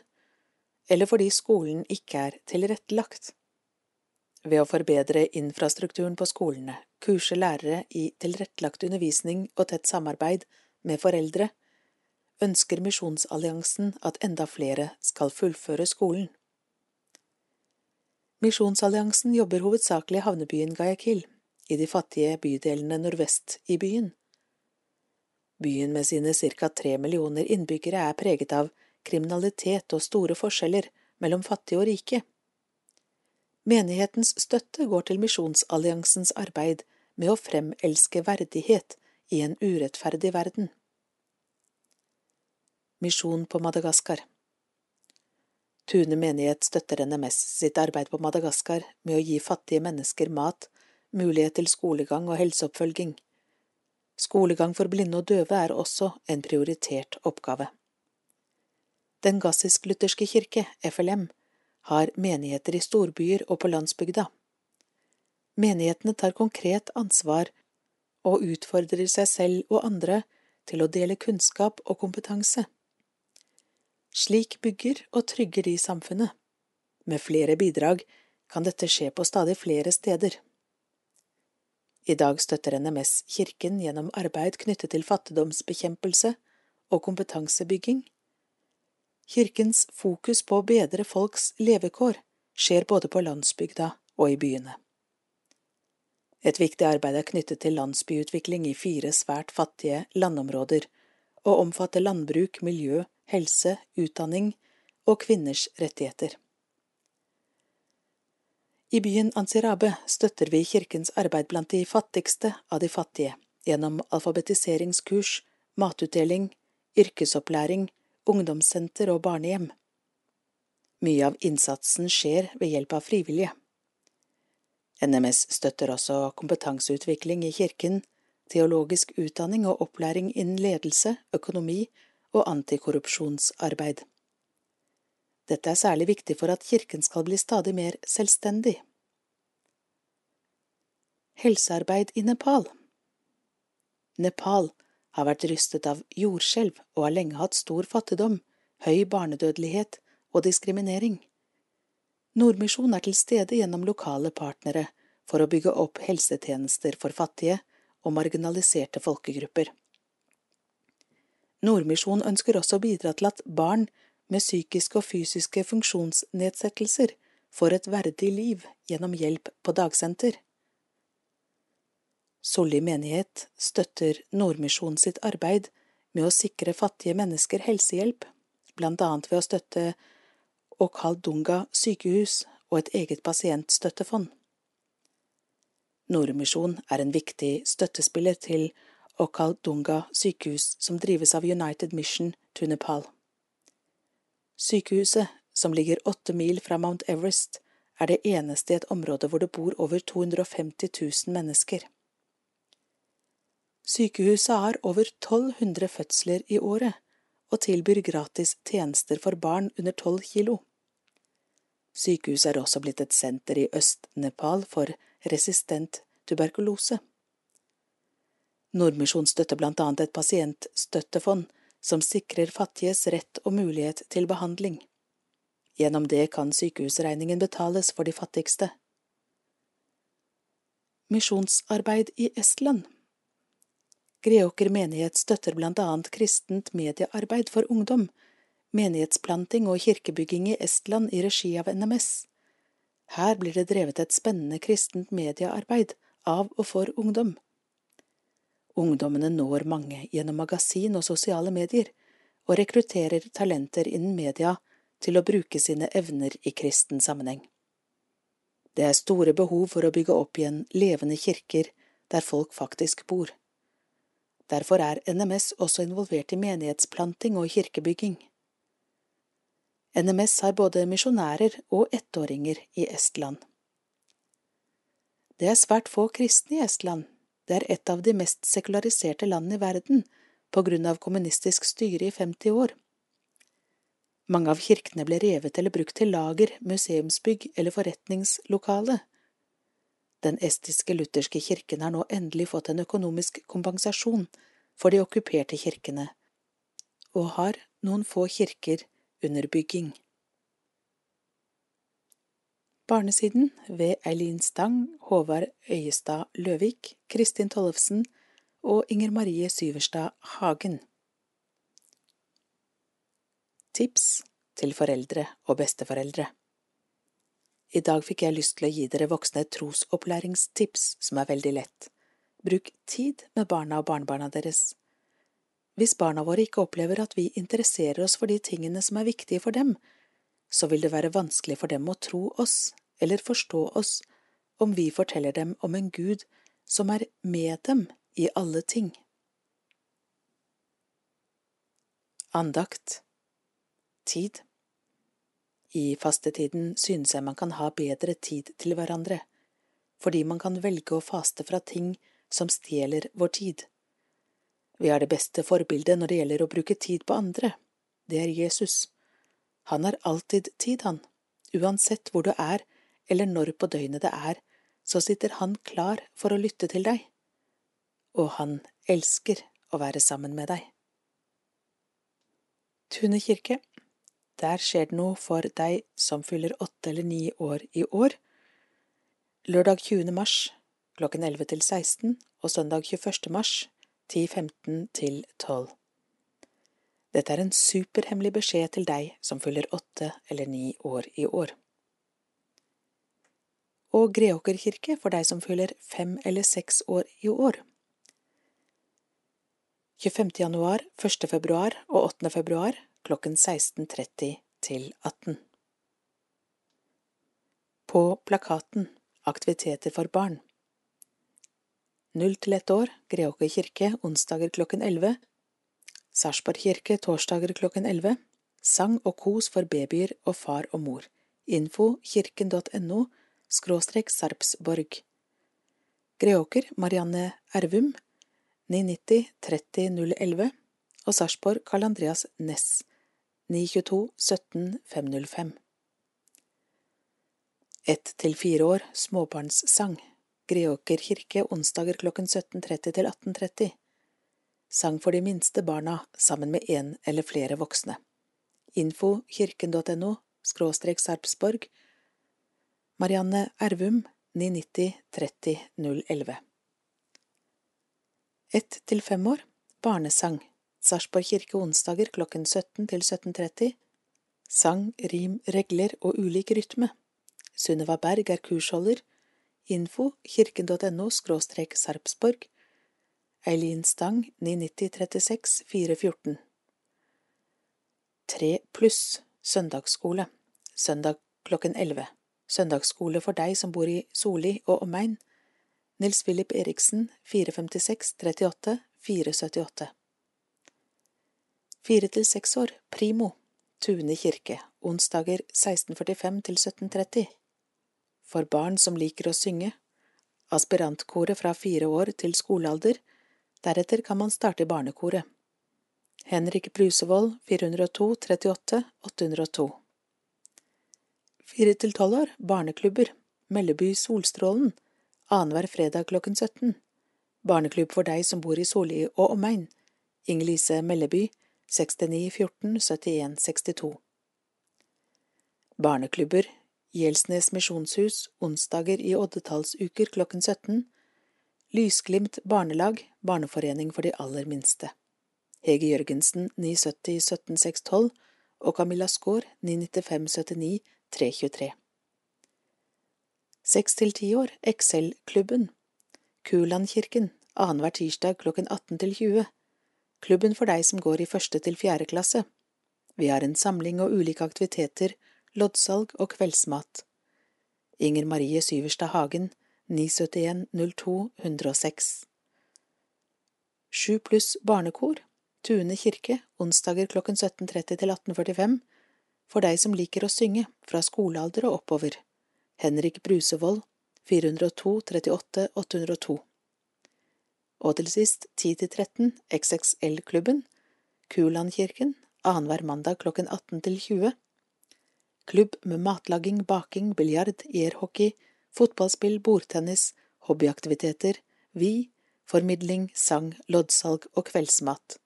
eller fordi skolen ikke er tilrettelagt. Ved å forbedre infrastrukturen på skolene, kurse lærere i tilrettelagt undervisning og tett samarbeid med foreldre, ønsker Misjonsalliansen at enda flere skal fullføre skolen. Misjonsalliansen jobber hovedsakelig i havnebyen Guayaquil, i de fattige bydelene nordvest i byen. Byen med sine ca tre millioner innbyggere er preget av kriminalitet og store forskjeller mellom fattige og rike. Menighetens støtte går til Misjonsalliansens arbeid med å fremelske verdighet i en urettferdig verden. Misjon på Madagaskar Tune menighet støtter NMS sitt arbeid på Madagaskar med å gi fattige mennesker mat, mulighet til skolegang og helseoppfølging. Skolegang for blinde og døve er også en prioritert oppgave. Den gassisk-lutherske kirke, FLM, har menigheter i storbyer og på landsbygda. Menighetene tar konkret ansvar og utfordrer seg selv og andre til å dele kunnskap og kompetanse. Slik bygger og trygger de samfunnet. Med flere bidrag kan dette skje på stadig flere steder. I dag støtter NMS Kirken gjennom arbeid knyttet til fattigdomsbekjempelse og kompetansebygging. Kirkens fokus på å bedre folks levekår skjer både på landsbygda og i byene. Et viktig arbeid er knyttet til landsbyutvikling i fire svært fattige landområder, og omfatter landbruk, miljø, helse, utdanning og kvinners rettigheter. I byen Ansirabe støtter vi kirkens arbeid blant de fattigste av de fattige, gjennom alfabetiseringskurs, matutdeling, yrkesopplæring, ungdomssenter og barnehjem. Mye av innsatsen skjer ved hjelp av frivillige. NMS støtter også kompetanseutvikling i kirken, teologisk utdanning og opplæring innen ledelse, økonomi og antikorrupsjonsarbeid. Dette er særlig viktig for at kirken skal bli stadig mer selvstendig. Helsearbeid i Nepal Nepal har vært rystet av jordskjelv og har lenge hatt stor fattigdom, høy barnedødelighet og diskriminering. Nordmisjon er til stede gjennom lokale partnere for å bygge opp helsetjenester for fattige og marginaliserte folkegrupper. Nordmisjon ønsker også å bidra til at barn med psykiske og fysiske funksjonsnedsettelser får et verdig liv gjennom hjelp på dagsenter. Solli menighet støtter Nordmisjon sitt arbeid med å sikre fattige mennesker helsehjelp, blant annet ved å støtte Okaldunga sykehus og et eget pasientstøttefond. Nordmisjon er en viktig støttespiller til Okaldunga sykehus som drives av United Mission to Nepal. Sykehuset, som ligger åtte mil fra Mount Everest, er det eneste i et område hvor det bor over 250 000 mennesker. Sykehuset har over 1200 fødsler i året og tilbyr gratis tjenester for barn under 12 kilo. Sykehuset er også blitt et senter i Øst-Nepal for resistent tuberkulose. Nordmisjon støtter blant annet et pasientstøttefond som sikrer fattiges rett og mulighet til behandling. Gjennom det kan sykehusregningen betales for de fattigste. Misjonsarbeid i Estland Greåker menighet støtter blant annet kristent mediearbeid for ungdom, menighetsplanting og kirkebygging i Estland i regi av NMS. Her blir det drevet et spennende kristent mediearbeid av og for ungdom. Ungdommene når mange gjennom magasin og sosiale medier, og rekrutterer talenter innen media til å bruke sine evner i kristen sammenheng. Det er store behov for å bygge opp igjen levende kirker der folk faktisk bor. Derfor er NMS også involvert i menighetsplanting og kirkebygging. NMS har både misjonærer og ettåringer i Estland. Det er svært få kristne i Estland, det er et av de mest sekulariserte landene i verden på grunn av kommunistisk styre i 50 år. Mange av kirkene ble revet eller brukt til lager, museumsbygg eller forretningslokale. Den estiske lutherske kirken har nå endelig fått en økonomisk kompensasjon for de okkuperte kirkene, og har noen få kirker under bygging. Barnesiden ved Eileen Stang, Håvard Øyestad Løvik, Kristin Tollefsen og Inger Marie Syverstad Hagen. Tips til foreldre og besteforeldre I dag fikk jeg lyst til å gi dere voksne et trosopplæringstips som er veldig lett. Bruk tid med barna og barnebarna deres. Hvis barna våre ikke opplever at vi interesserer oss for de tingene som er viktige for dem, så vil det være vanskelig for dem å tro oss eller forstå oss om vi forteller dem om en Gud som er med dem i alle ting. Andakt Tid I fastetiden synes jeg man kan ha bedre tid til hverandre, fordi man kan velge å faste fra ting som stjeler vår tid. Vi har det beste forbildet når det gjelder å bruke tid på andre, det er Jesus. Han har alltid tid, han, uansett hvor du er eller når på døgnet det er, så sitter han klar for å lytte til deg, og han elsker å være sammen med deg. Tune kirke Der skjer det noe for deg som fyller åtte eller ni år i år. Lørdag 20. mars klokken 11 til 16 og søndag 21. mars 10.15 til 12. Dette er en superhemmelig beskjed til deg som fyller åtte eller ni år i år. Og Greåker kirke for deg som fyller fem eller seks år i år. 25. januar, 1. februar og 8. februar klokken 16.30 til 18. På plakaten Aktiviteter for barn Null til ett år, Greåker kirke, onsdager klokken 11 Sarpsborg kirke torsdager klokken 11. Sang og kos for babyer og far og mor. Info kirken.no skråstrek Sarpsborg. Greåker Marianne Ervum 990 30 011 og Sarpsborg Karl Andreas Næss 922 17 505. Ett til fire år småbarnssang. Greåker kirke onsdager klokken 17.30 til 18.30 sang for de minste barna sammen med en eller flere voksne. Info kirken.no skråstrek Sarpsborg. Marianne Ervum 990 30 011 Ett til fem år Barnesang. Sarpsborg kirke onsdager klokken 17 til 17.30 Sang, rim, regler og ulik rytme. Sunniva Berg er kursholder. Info kirken.no skråstrek Sarpsborg Eileen Stang 990 36 414 3 pluss søndagsskole. Søndag klokken 11 søndagsskole for deg som bor i Soli og omegn. Nils Philip Eriksen 456 38 478 Fire til seks år Primo. Tune kirke. Onsdager 1645 til 1730 For barn som liker å synge. Aspirantkoret fra fire år til skolealder Deretter kan man starte i barnekoret. Henrik Brusevold 402 38 802 Fire til tolv år Barneklubber. Melleby Solstrålen. Annenhver fredag klokken 17 Barneklubb for deg som bor i Solli og omegn. Inger-Lise Melleby 69 14 71 62 barneklubber, Gjelsnes misjonshus, onsdager i oddetallsuker klokken 17, Lysglimt barnelag, barneforening for de aller minste. Hege Jørgensen 970 17612 og Camilla Skaar 995 79 323. Seks til ti år, Excel-klubben. Kulandkirken, annenhver tirsdag klokken 18 til 20. Klubben for deg som går i første til fjerde klasse. Vi har en samling og ulike aktiviteter, loddsalg og kveldsmat. Inger Marie Syverstad Hagen, 971 02 106. Sju pluss barnekor, Tune kirke, onsdager klokken 17.30 til 18.45, for deg som liker å synge, fra skolealder og oppover. Henrik Brusevold, 402 38 802. Og til sist, 10–13 XXL-klubben, Kulandkirken, annenhver mandag klokken 18 til 20. Klubb med matlaging, baking, biljard, airhockey, fotballspill, bordtennis, hobbyaktiviteter, vi, formidling, sang, loddsalg og kveldsmat.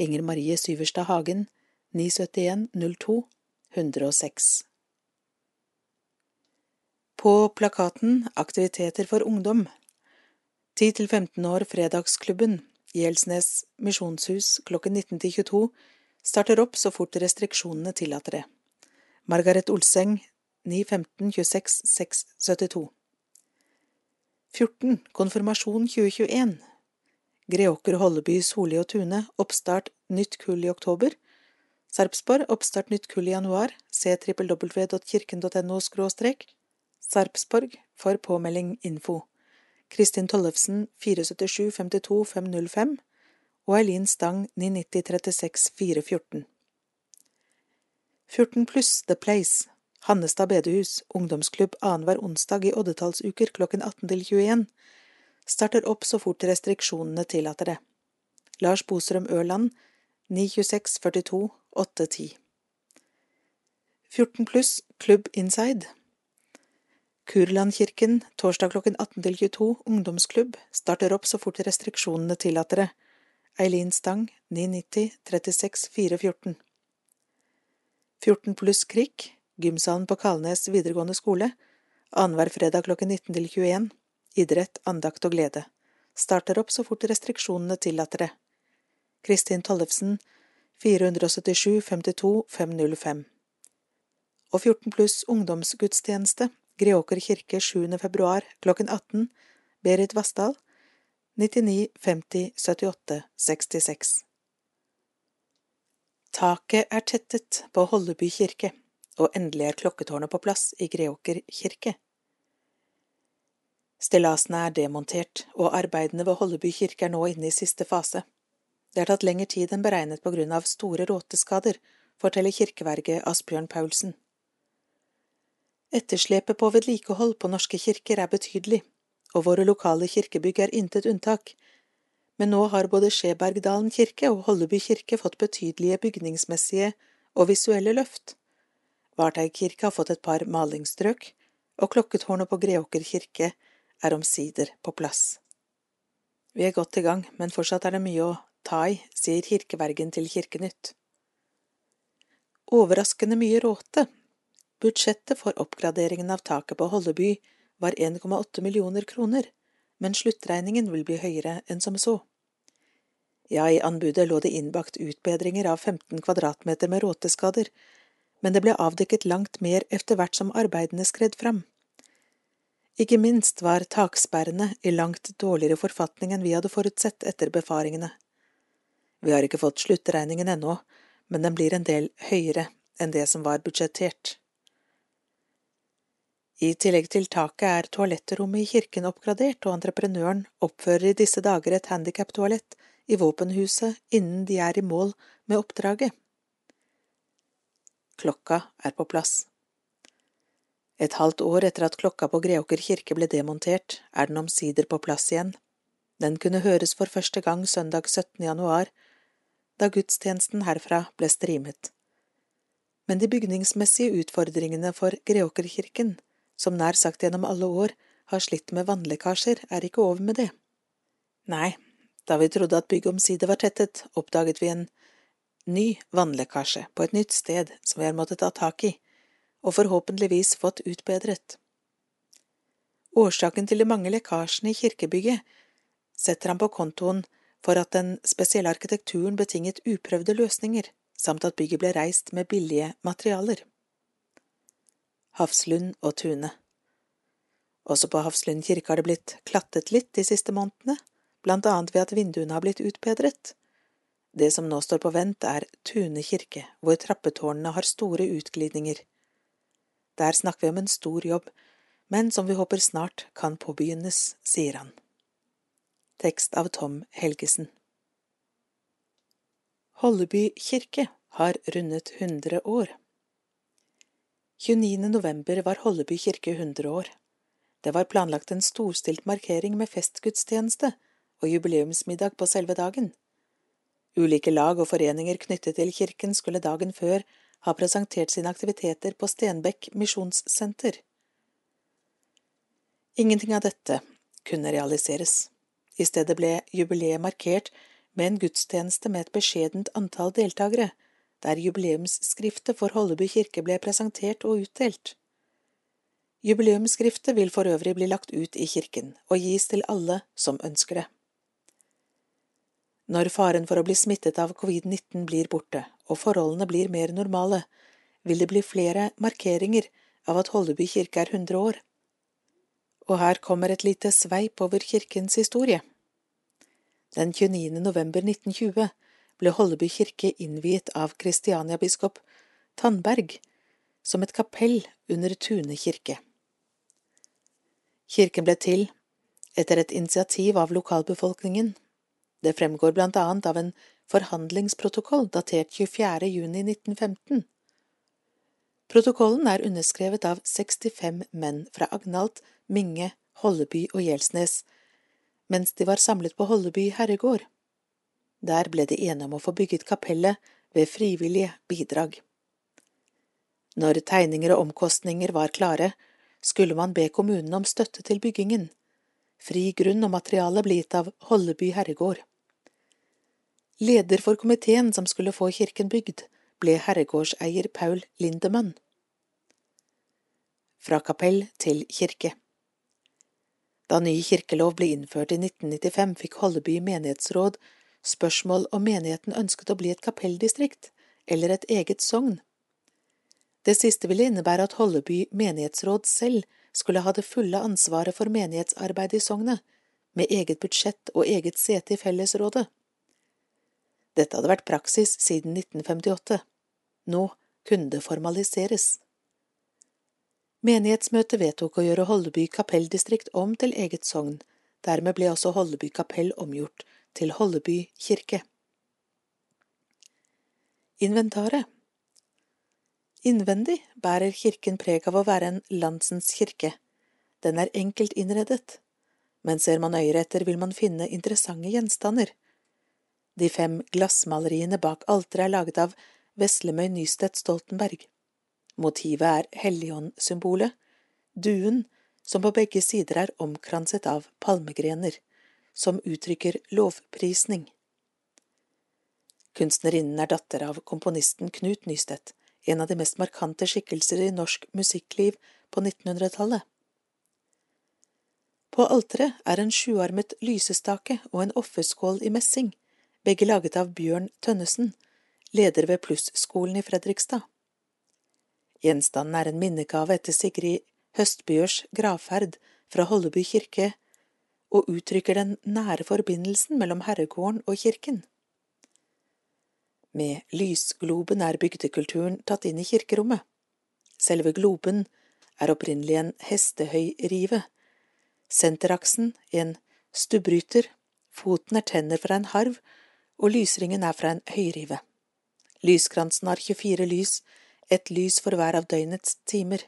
Inger Marie Syverstad Hagen, 971 02 106. På plakaten Aktiviteter for ungdom 10–15 år Fredagsklubben, Gjelsnes misjonshus klokken 19–22 starter opp så fort restriksjonene tillater det. Margaret Olseng 915 26 672 14. Konfirmasjon 2021 Greåker, Holleby, Solli og Tune Oppstart nytt kull i oktober Sarpsborg Oppstart nytt kull i januar Se www.kirken.no skråstrek Sarpsborg for påmelding info Kristin Tollefsen 477 52 505 og Eileen Stang 990 36 414 14 pluss The Place Hannestad bedehus, ungdomsklubb annenhver onsdag i oddetallsuker klokken 18 til 21, starter opp så fort restriksjonene tillater det. Lars Bostrøm Ørland, 926 42 810 14 pluss Klubb Inside Kurlandkirken, torsdag klokken 18 til 22, ungdomsklubb, starter opp så fort restriksjonene tillater det. Eileen Stang, 990 36 414 14 pluss Krik, gymsalen på Kalnes videregående skole, annenhver fredag klokken 19 til 21, idrett, andakt og glede, starter opp så fort restriksjonene tillater det. Kristin Tollefsen, 477 52 505 Og 14 pluss ungdomsgudstjeneste, Greåker kirke 7. februar klokken 18, Berit Vassdal, 99 50 78 66 Taket er tettet på Holleby kirke og endelig er klokketårnet på plass i Greåker kirke. Stillasene er demontert, og arbeidene ved Holleby kirke er nå inne i siste fase. Det har tatt lengre tid enn beregnet på grunn av store råteskader, forteller kirkeverget Asbjørn Paulsen. Etterslepet på vedlikehold på norske kirker er betydelig, og våre lokale kirkebygg er intet unntak, men nå har både Skjebergdalen kirke og Holleby kirke fått betydelige bygningsmessige og visuelle løft. Varteig har fått et par malingsstrøk, og klokketårnet på Greåker kirke er omsider på plass. Vi er godt i gang, men fortsatt er det mye å ta i, sier kirkevergen til Kirkenytt. Overraskende mye råte. Budsjettet for oppgraderingen av taket på Holleby var 1,8 millioner kroner, men sluttregningen vil bli høyere enn som så. Ja, i anbudet lå det innbakt utbedringer av 15 kvadratmeter med råteskader, men det ble avdekket langt mer etter hvert som arbeidene skred fram. Ikke minst var taksperrene i langt dårligere forfatning enn vi hadde forutsett etter befaringene. Vi har ikke fått sluttregningen ennå, men den blir en del høyere enn det som var budsjettert. I tillegg til taket er toalettrommet i kirken oppgradert, og entreprenøren oppfører i disse dager et handikaptoalett i våpenhuset innen de er i mål med oppdraget. Klokka er på plass. Et halvt år etter at klokka på Greåker kirke ble demontert, er den omsider på plass igjen. Den kunne høres for første gang søndag 17. januar, da gudstjenesten herfra ble streamet. Men de bygningsmessige utfordringene for Greåkerkirken, som nær sagt gjennom alle år har slitt med vannlekkasjer, er ikke over med det. Nei, da vi trodde at bygget omsider var tettet, oppdaget vi en ny vannlekkasje på et nytt sted som vi har måttet ta tak i, og forhåpentligvis fått utbedret. Årsaken til de mange lekkasjene i kirkebygget setter han på kontoen for at den spesielle arkitekturen betinget uprøvde løsninger, samt at bygget ble reist med billige materialer. Hafslund og Tune Også på Hafslund kirke har det blitt klattet litt de siste månedene, blant annet ved at vinduene har blitt utbedret. Det som nå står på vent, er Tune kirke, hvor trappetårnene har store utglidninger. Der snakker vi om en stor jobb, men som vi håper snart kan påbegynnes, sier han. Tekst av Tom Helgesen Holleby kirke har rundet 100 år. 29. november var Holleby kirke 100 år. Det var planlagt en storstilt markering med festgudstjeneste og jubileumsmiddag på selve dagen. Ulike lag og foreninger knyttet til kirken skulle dagen før ha presentert sine aktiviteter på Stenbekk misjonssenter. Ingenting av dette kunne realiseres. I stedet ble jubileet markert med en gudstjeneste med et beskjedent antall deltakere, der jubileumsskriftet for Holleby kirke ble presentert og utdelt. Jubileumsskriftet vil for øvrig bli lagt ut i kirken og gis til alle som ønsker det. Når faren for å bli smittet av covid-19 blir borte, og forholdene blir mer normale, vil det bli flere markeringer av at Holleby kirke er 100 år. Og her kommer et lite sveip over kirkens historie. Den 29. november 1920 ble Holleby kirke innviet av Kristiania-biskop Tandberg som et kapell under Tune kirke. Kirken ble til etter et initiativ av lokalbefolkningen det fremgår blant annet av en forhandlingsprotokoll datert 24. juni 1915. Protokollen er underskrevet av 65 menn fra Agnalt, Minge, Holleby og Gjelsnes, mens de var samlet på Holleby herregård. Der ble de enige om å få bygget kapellet ved frivillige bidrag. Når tegninger og omkostninger var klare, skulle man be kommunen om støtte til byggingen. Fri grunn og materiale ble gitt av Holleby herregård. Leder for komiteen som skulle få kirken bygd, ble herregårdseier Paul Lindemann. Fra kapell til kirke Da ny kirkelov ble innført i 1995, fikk Holleby menighetsråd spørsmål om menigheten ønsket å bli et kapelldistrikt eller et eget sogn. Det siste ville innebære at Holleby menighetsråd selv skulle ha det fulle ansvaret for menighetsarbeidet i sognet, med eget budsjett og eget sete i fellesrådet. Dette hadde vært praksis siden 1958. Nå kunne det formaliseres. Menighetsmøtet vedtok å gjøre Holleby kapelldistrikt om til eget sogn, dermed ble også Holleby kapell omgjort til Holleby kirke. Inventaret Innvendig bærer kirken preg av å være en landsens kirke. Den er enkelt innredet, men ser man nøyere etter vil man finne interessante gjenstander. De fem glassmaleriene bak alteret er laget av Veslemøy Nystedt Stoltenberg. Motivet er helligåndsymbolet, duen, som på begge sider er omkranset av palmegrener, som uttrykker lovprisning. Kunstnerinnen er datter av komponisten Knut Nystedt, en av de mest markante skikkelser i norsk musikkliv på 1900-tallet. På alteret er en sjuarmet lysestake og en offerskål i messing, begge laget av Bjørn Tønnesen, leder ved Plusskolen i Fredrikstad. Gjenstanden er en minnegave etter Sigrid Høstbjørs gravferd fra Holleby kirke og uttrykker den nære forbindelsen mellom herregården og kirken. Med lysgloben er bygdekulturen tatt inn i kirkerommet. Selve globen er opprinnelig en hestehøyrive, senteraksen en stubbryter, foten er tenner fra en harv og lysringen er fra en høyrive. Lyskransen har 24 lys, ett lys for hver av døgnets timer.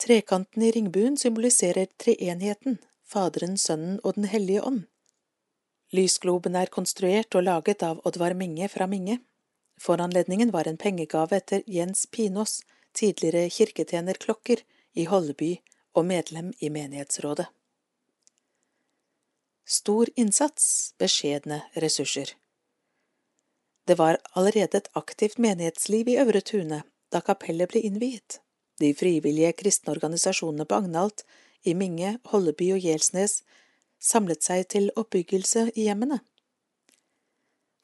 Trekanten i ringbuen symboliserer treenheten, Faderen, Sønnen og Den hellige ånd. Lysgloben er konstruert og laget av Oddvar Minge fra Minge. Foranledningen var en pengegave etter Jens Pinås, tidligere kirketjener Klokker i Holleby og medlem i menighetsrådet. Stor innsats, beskjedne ressurser. Det var allerede et aktivt menighetsliv i Øvre Tune, da kapellet ble innviet. De frivillige kristne organisasjonene på Agnalt, i Minge, Holleby og Gjelsnes samlet seg til oppbyggelse i hjemmene.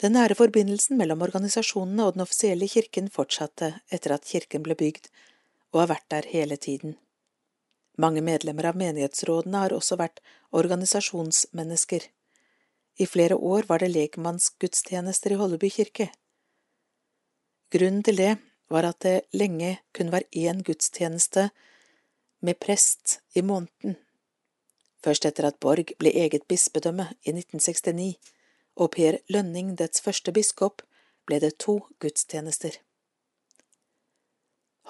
Den nære forbindelsen mellom organisasjonene og den offisielle kirken fortsatte etter at kirken ble bygd, og har vært der hele tiden. Mange medlemmer av menighetsrådene har også vært organisasjonsmennesker. I flere år var det lekmannsgudstjenester i Holleby kirke. Grunnen til det var at det lenge kun var én gudstjeneste med prest i måneden. Først etter at Borg ble eget bispedømme i 1969 og Per Lønning dets første biskop, ble det to gudstjenester.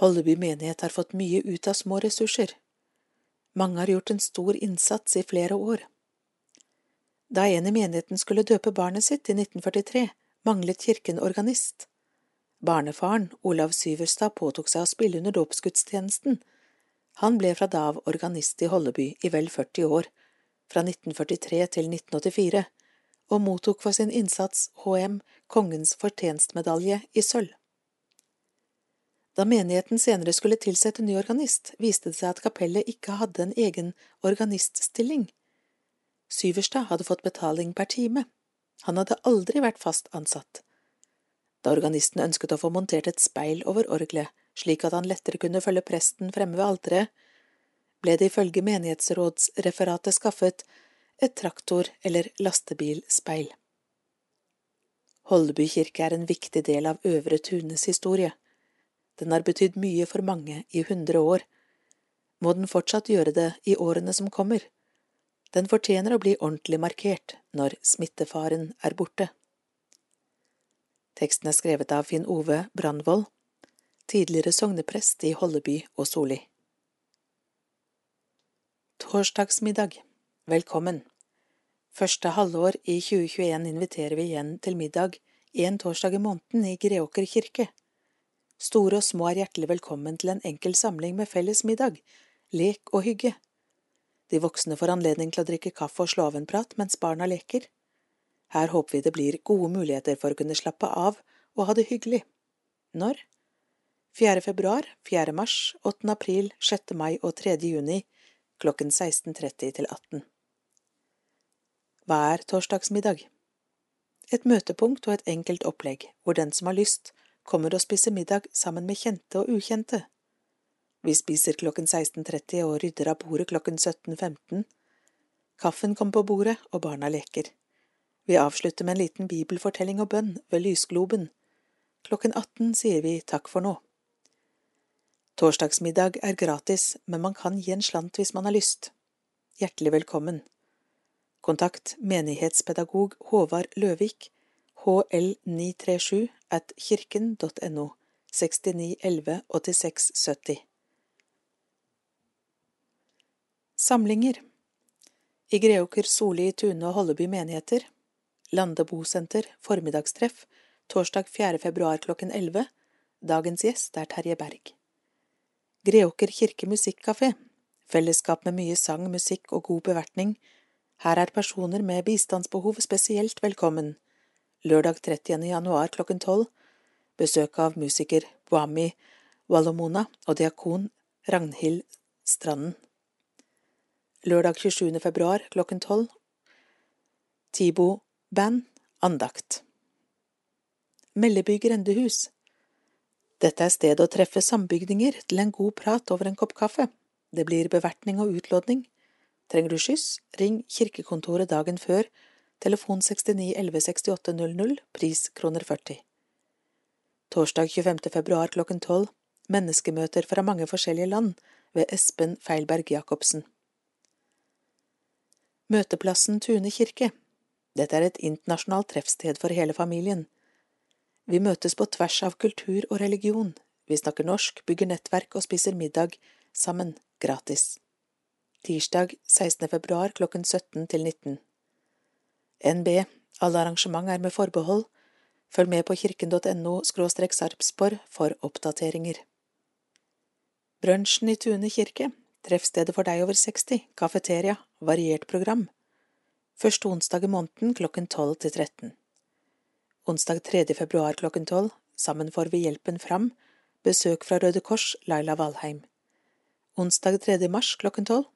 Holleby menighet har fått mye ut av små ressurser. Mange har gjort en stor innsats i flere år. Da en i menigheten skulle døpe barnet sitt i 1943, manglet kirken organist. Barnefaren, Olav Syverstad, påtok seg å spille under dåpsgudstjenesten. Han ble fra da av organist i Holleby i vel 40 år, fra 1943 til 1984, og mottok for sin innsats HM Kongens fortjenstmedalje i sølv. Da menigheten senere skulle tilsette ny organist, viste det seg at kapellet ikke hadde en egen organiststilling. Syverstad hadde fått betaling per time. Han hadde aldri vært fast ansatt. Da organisten ønsket å få montert et speil over orgelet, slik at han lettere kunne følge presten fremme ved alteret, ble det ifølge menighetsrådsreferatet skaffet et traktor- eller lastebilspeil. Holdeby kirke er en viktig del av Øvre Tunes historie. Den har betydd mye for mange i hundre år. Må den fortsatt gjøre det i årene som kommer. Den fortjener å bli ordentlig markert når smittefaren er borte. Teksten er skrevet av Finn Ove Brandvold, tidligere sogneprest i Holleby og Soli. Torsdagsmiddag Velkommen. Første halvår i 2021 inviterer vi igjen til middag en torsdag i måneden i Greåker kirke. Store og små er hjertelig velkommen til en enkel samling med felles middag, lek og hygge. De voksne får anledning til å drikke kaffe og slå av en prat mens barna leker. Her håper vi det blir gode muligheter for å kunne slappe av og ha det hyggelig. Når? 4. februar, 4. mars, 8. april, 6. mai og 3. juni klokken 16.30 til 18. Hva er torsdagsmiddag? Et møtepunkt og et enkelt opplegg, hvor den som har lyst, kommer og spiser middag sammen med kjente og ukjente. Vi spiser klokken 16.30 og rydder av bordet klokken 17.15. Kaffen kommer på bordet, og barna leker. Vi avslutter med en liten bibelfortelling og bønn ved lysgloben. Klokken 18 sier vi takk for nå. Torsdagsmiddag er gratis, men man kan gi en slant hvis man har lyst. Hjertelig velkommen. Kontakt menighetspedagog Håvard Løvik, hl937 at kirken.no, 6911 8670. Samlinger I Greåker, Soli, Tune og Holleby menigheter Landebosenter formiddagstreff, torsdag 4. februar klokken 11. Dagens gjest er Terje Berg. Greåker kirke musikkafé, fellesskap med mye sang, musikk og god bevertning. Her er personer med bistandsbehov spesielt velkommen. Lørdag 30. januar klokken tolv. Besøk av musiker Bwami Walomona og diakon Ragnhild Stranden. Lørdag 27. februar klokken tolv. Tibo Band Andakt. Melleby grendehus dette er stedet å treffe sambygdinger til en god prat over en kopp kaffe. Det blir bevertning og utlodning. Trenger du skyss, ring kirkekontoret dagen før, telefon 69 11 68 00, pris kroner 40. Torsdag 25. februar klokken 12, menneskemøter fra mange forskjellige land ved Espen Feilberg Jacobsen. Møteplassen Tune kirke. Dette er et internasjonalt treffsted for hele familien. Vi møtes på tvers av kultur og religion, vi snakker norsk, bygger nettverk og spiser middag sammen, gratis. Tirsdag 16. februar klokken 17 til 19. NB, alle arrangement er med forbehold, følg med på kirken.no sarpsborg for oppdateringer. Brunsjen i Tune kirke, treffstedet for deg over 60, kafeteria, variert program. Første onsdag i måneden klokken 12 til 13. Onsdag 3. februar klokken tolv, sammen får vi hjelpen fram, besøk fra Røde Kors, Laila Valheim. Onsdag 3. mars klokken tolv.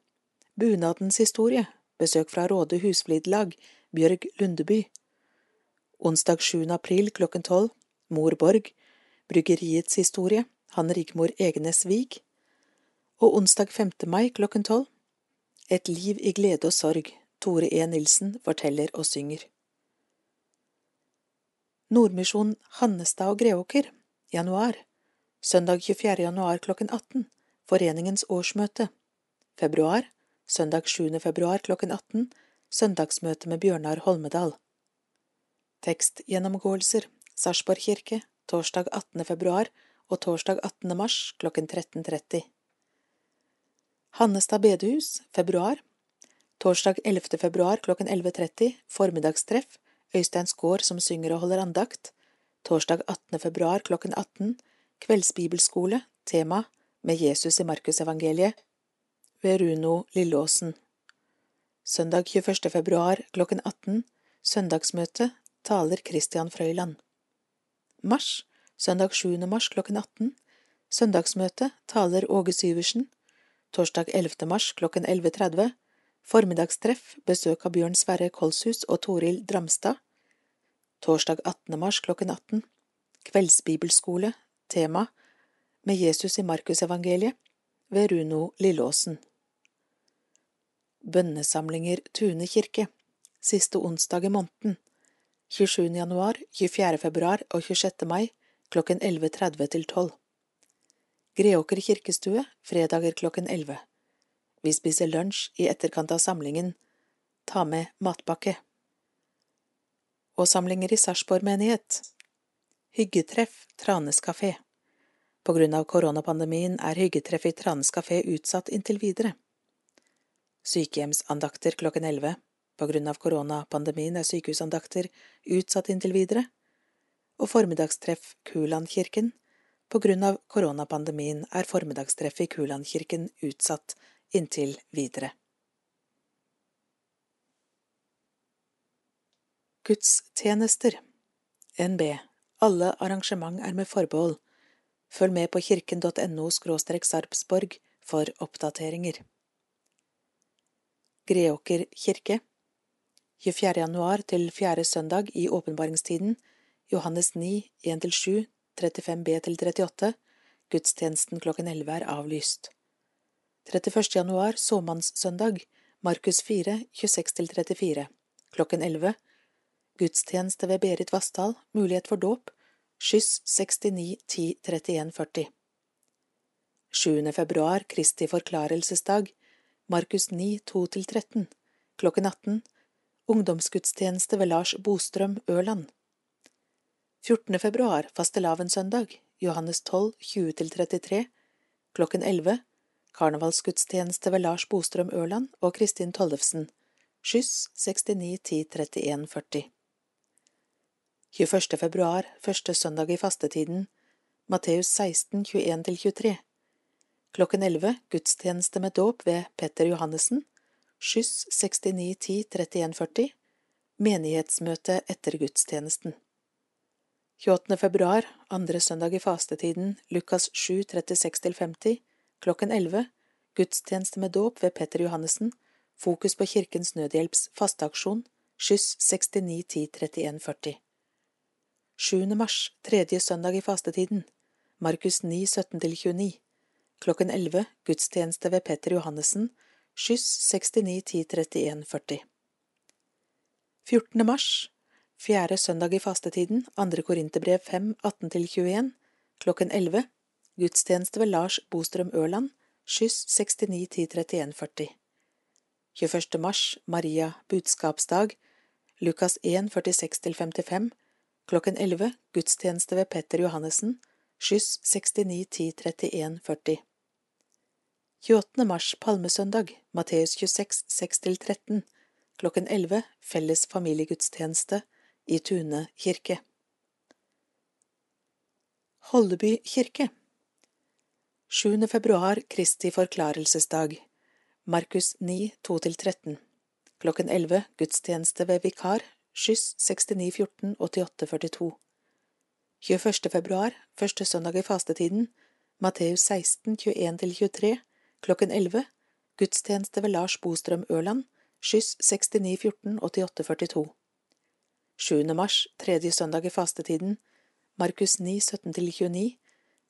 Bunadens historie, besøk fra Råde husflidslag, Bjørg Lundeby. Onsdag 7. april klokken tolv. Mor Borg, Bryggeriets historie, han Rigmor Egenes Vig. Og onsdag 5. mai klokken tolv. Et liv i glede og sorg, Tore E. Nilsen forteller og synger. Nordmisjon Hannestad og Greåker, januar. Søndag 24. januar klokken 18. Foreningens årsmøte. Februar. Søndag 7. februar klokken 18. Søndagsmøte med Bjørnar Holmedal. Tekstgjennomgåelser. Sarpsborg kirke. Torsdag 18. februar og torsdag 18. mars klokken 13.30. Hannestad bedehus, februar. Torsdag 11. februar klokken 11.30 formiddagstreff, Øystein Skaar som synger og holder andakt. Torsdag 18. februar klokken 18 kveldsbibelskole, tema med Jesus i Markusevangeliet ved Runo Lilleåsen. Søndag 21. februar klokken 18 søndagsmøte taler Christian Frøyland. Mars søndag 7. mars klokken 18 søndagsmøte taler Åge Syversen. Torsdag 11. mars klokken 11.30 Formiddagstreff, besøk av Bjørn Sverre Kolshus og Toril Dramstad. Torsdag 18. mars klokken 18. Kveldsbibelskole, tema Med Jesus i Markusevangeliet ved Runo Lilleåsen. Bønnesamlinger Tune kirke, siste onsdag i måneden. 27. januar, 24. februar og 26. mai klokken 11.30 til 12. Greåker kirkestue, fredager klokken 11. Vi spiser lunsj i etterkant av samlingen. Ta med matpakke. Og samlinger i Sarpsborg menighet. Hyggetreff Tranes kafé. På grunn av koronapandemien er hyggetreff i Tranes kafé utsatt inntil videre. Sykehjemsandakter klokken 11. På grunn av koronapandemien er sykehusandakter utsatt inntil videre. Og formiddagstreff Kulandkirken. På grunn av koronapandemien er formiddagstreffet i Kulandkirken utsatt inntil videre. Gudstjenester NB Alle arrangement er med forbehold. Følg med på kirken.no sarpsborg for oppdateringer. Greåker kirke 24. januar til 4. søndag i åpenbaringstiden Johannes 9, 1–7, 35b–38 Gudstjenesten klokken 11 er avlyst. 31. januar, såmannssøndag, Markus 4, 26–34, klokken 11, gudstjeneste ved Berit Vassdal, mulighet for dåp, skyss 69 10 31 40. 7. februar, Kristi forklarelsesdag, Markus 9, 2–13, klokken 18, ungdomsgudstjeneste ved Lars Bostrøm, Ørland. 14. februar, fastelavnssøndag, Johannes 12, 20–33, klokken 11, Karnevalsgudstjeneste ved Lars Bostrøm Ørland og Kristin Tollefsen, skyss 69 10 31 40. 21. februar, første søndag i fastetiden, Matteus 16, 21–23. Klokken 11 gudstjeneste med dåp ved Petter Johannessen, skyss 69 10 31 40. Menighetsmøte etter gudstjenesten. 28. februar, andre søndag i fastetiden, Lukas 7, 36–50, Klokken 11 gudstjeneste med dåp ved Petter Johannessen, fokus på Kirkens Nødhjelps fasteaksjon, skyss 69 10 31 40. 7. mars, tredje søndag i fastetiden, Markus 9 17–29, klokken 11 gudstjeneste ved Petter Johannessen, skyss 69 10 31 40. 14. mars, fjerde søndag i fastetiden, andre Korinterbrev 5 18–21, klokken 11 Gudstjeneste ved Lars Bostrøm Ørland, skyss 69 10 31 40. 21. mars, Maria budskapsdag, Lukas 1 46–55, klokken 11, gudstjeneste ved Petter Johannessen, skyss 69 10 31 40. 28. mars, palmesøndag, Matteus 26 6–13, klokken 11, felles familiegudstjeneste i Tune kirke. Holleby kirke 7. februar Kristi forklarelsesdag Markus 9, 2–13 Klokken 11 gudstjeneste ved vikar, skyss 6914 8842 21. februar, første søndag i fastetiden, Matteus 16, 21–23, klokken 11, gudstjeneste ved Lars Bostrøm Ørland, skyss 69 14 88 42. 7. mars, tredje søndag i fastetiden, Markus 9, 17–29,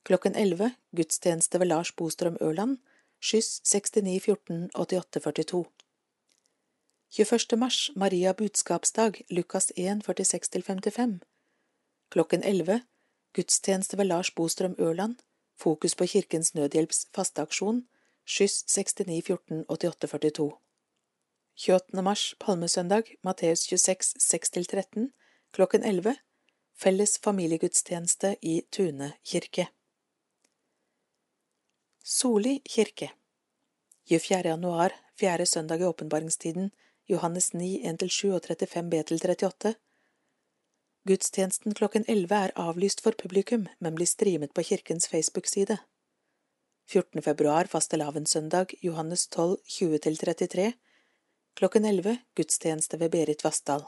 klokken 11, gudstjeneste ved Lars Bostrøm Ørland, skyss 69 14 88 42. 21. mars, Maria budskapsdag, Lukas 1, 46–55. Klokken 11, gudstjeneste ved Lars Bostrøm Ørland, fokus på Kirkens Nødhjelps fasteaksjon, skyss 69 14 88 42. 28. mars, palmesøndag, Matteus 26, 6–13, klokken 11, felles familiegudstjeneste i Tune kirke. Soli kirke 24. januar, fjerde søndag i åpenbaringstiden, Johannes 9, 1–7 og 35 B–38 Gudstjenesten klokken 11 er avlyst for publikum, men blir streamet på kirkens Facebook-side. 14. februar fastelavnssøndag, Johannes 12, 20–33 Klokken 11 gudstjeneste ved Berit Vassdal.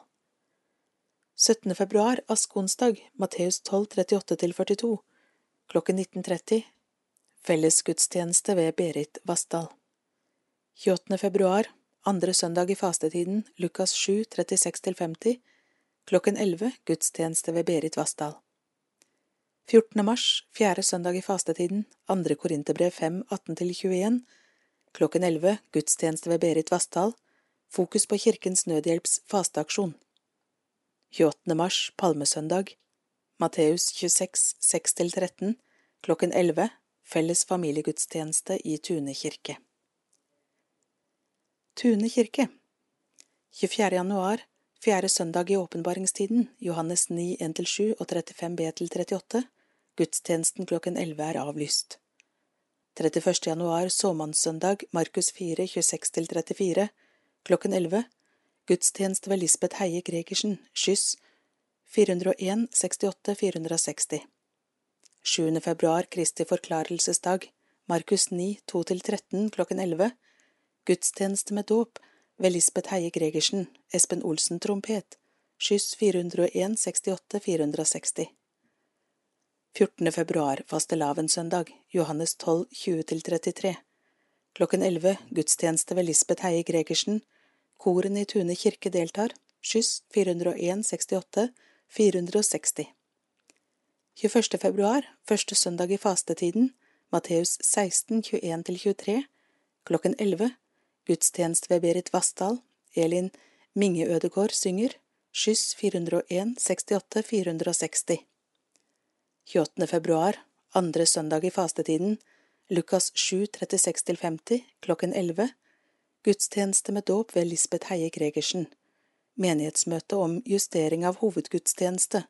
17. februar askonsdag, Matteus 12, 38–42 Klokken 19.30 Fellesgudstjeneste ved Berit Vassdal. 28. februar andre søndag i fastetiden, Lukas 7, 36–50, klokken 11 gudstjeneste ved Berit Vassdal. 14. mars, fjerde søndag i fastetiden, andre Korinterbrev 5, 18–21, klokken 11 gudstjeneste ved Berit Vassdal, fokus på Kirkens Nødhjelps fasteaksjon. 28. mars, palmesøndag, Matteus 26, 6–13, klokken 11, felles familiegudstjeneste i Tune kirke. Tune kirke 24. januar, fjerde søndag i åpenbaringstiden, Johannes 9, 1–7 og 35 B–38, gudstjenesten klokken 11 er avlyst. 31. januar, såmannssøndag, Markus 4, 26–34, klokken 11, gudstjeneste ved Lisbeth Heie Gregersen, skyss 401 68 460. 7. februar, Kristi forklarelsesdag, Markus 9, 2–13, klokken 11, Gudstjeneste med dåp ved Lisbeth Heie Gregersen, Espen Olsen trompet, skyss 401 68 460. 14. februar, fastelavnssøndag, Johannes 12, 20–33. Klokken 11, gudstjeneste ved Lisbeth Heie Gregersen, korene i Tune kirke deltar, skyss 401 68 460. 21. februar, første søndag i fastetiden, Matteus 16, 21–23, klokken 11, Gudstjeneste ved Berit Vassdal, Elin Minge Ødegård synger, skyss 401 68 460. 28. februar, andre søndag i fastetiden, Lukas 7 36–50, klokken 11, gudstjeneste med dåp ved Lisbeth Heie Gregersen, menighetsmøte om justering av hovedgudstjeneste,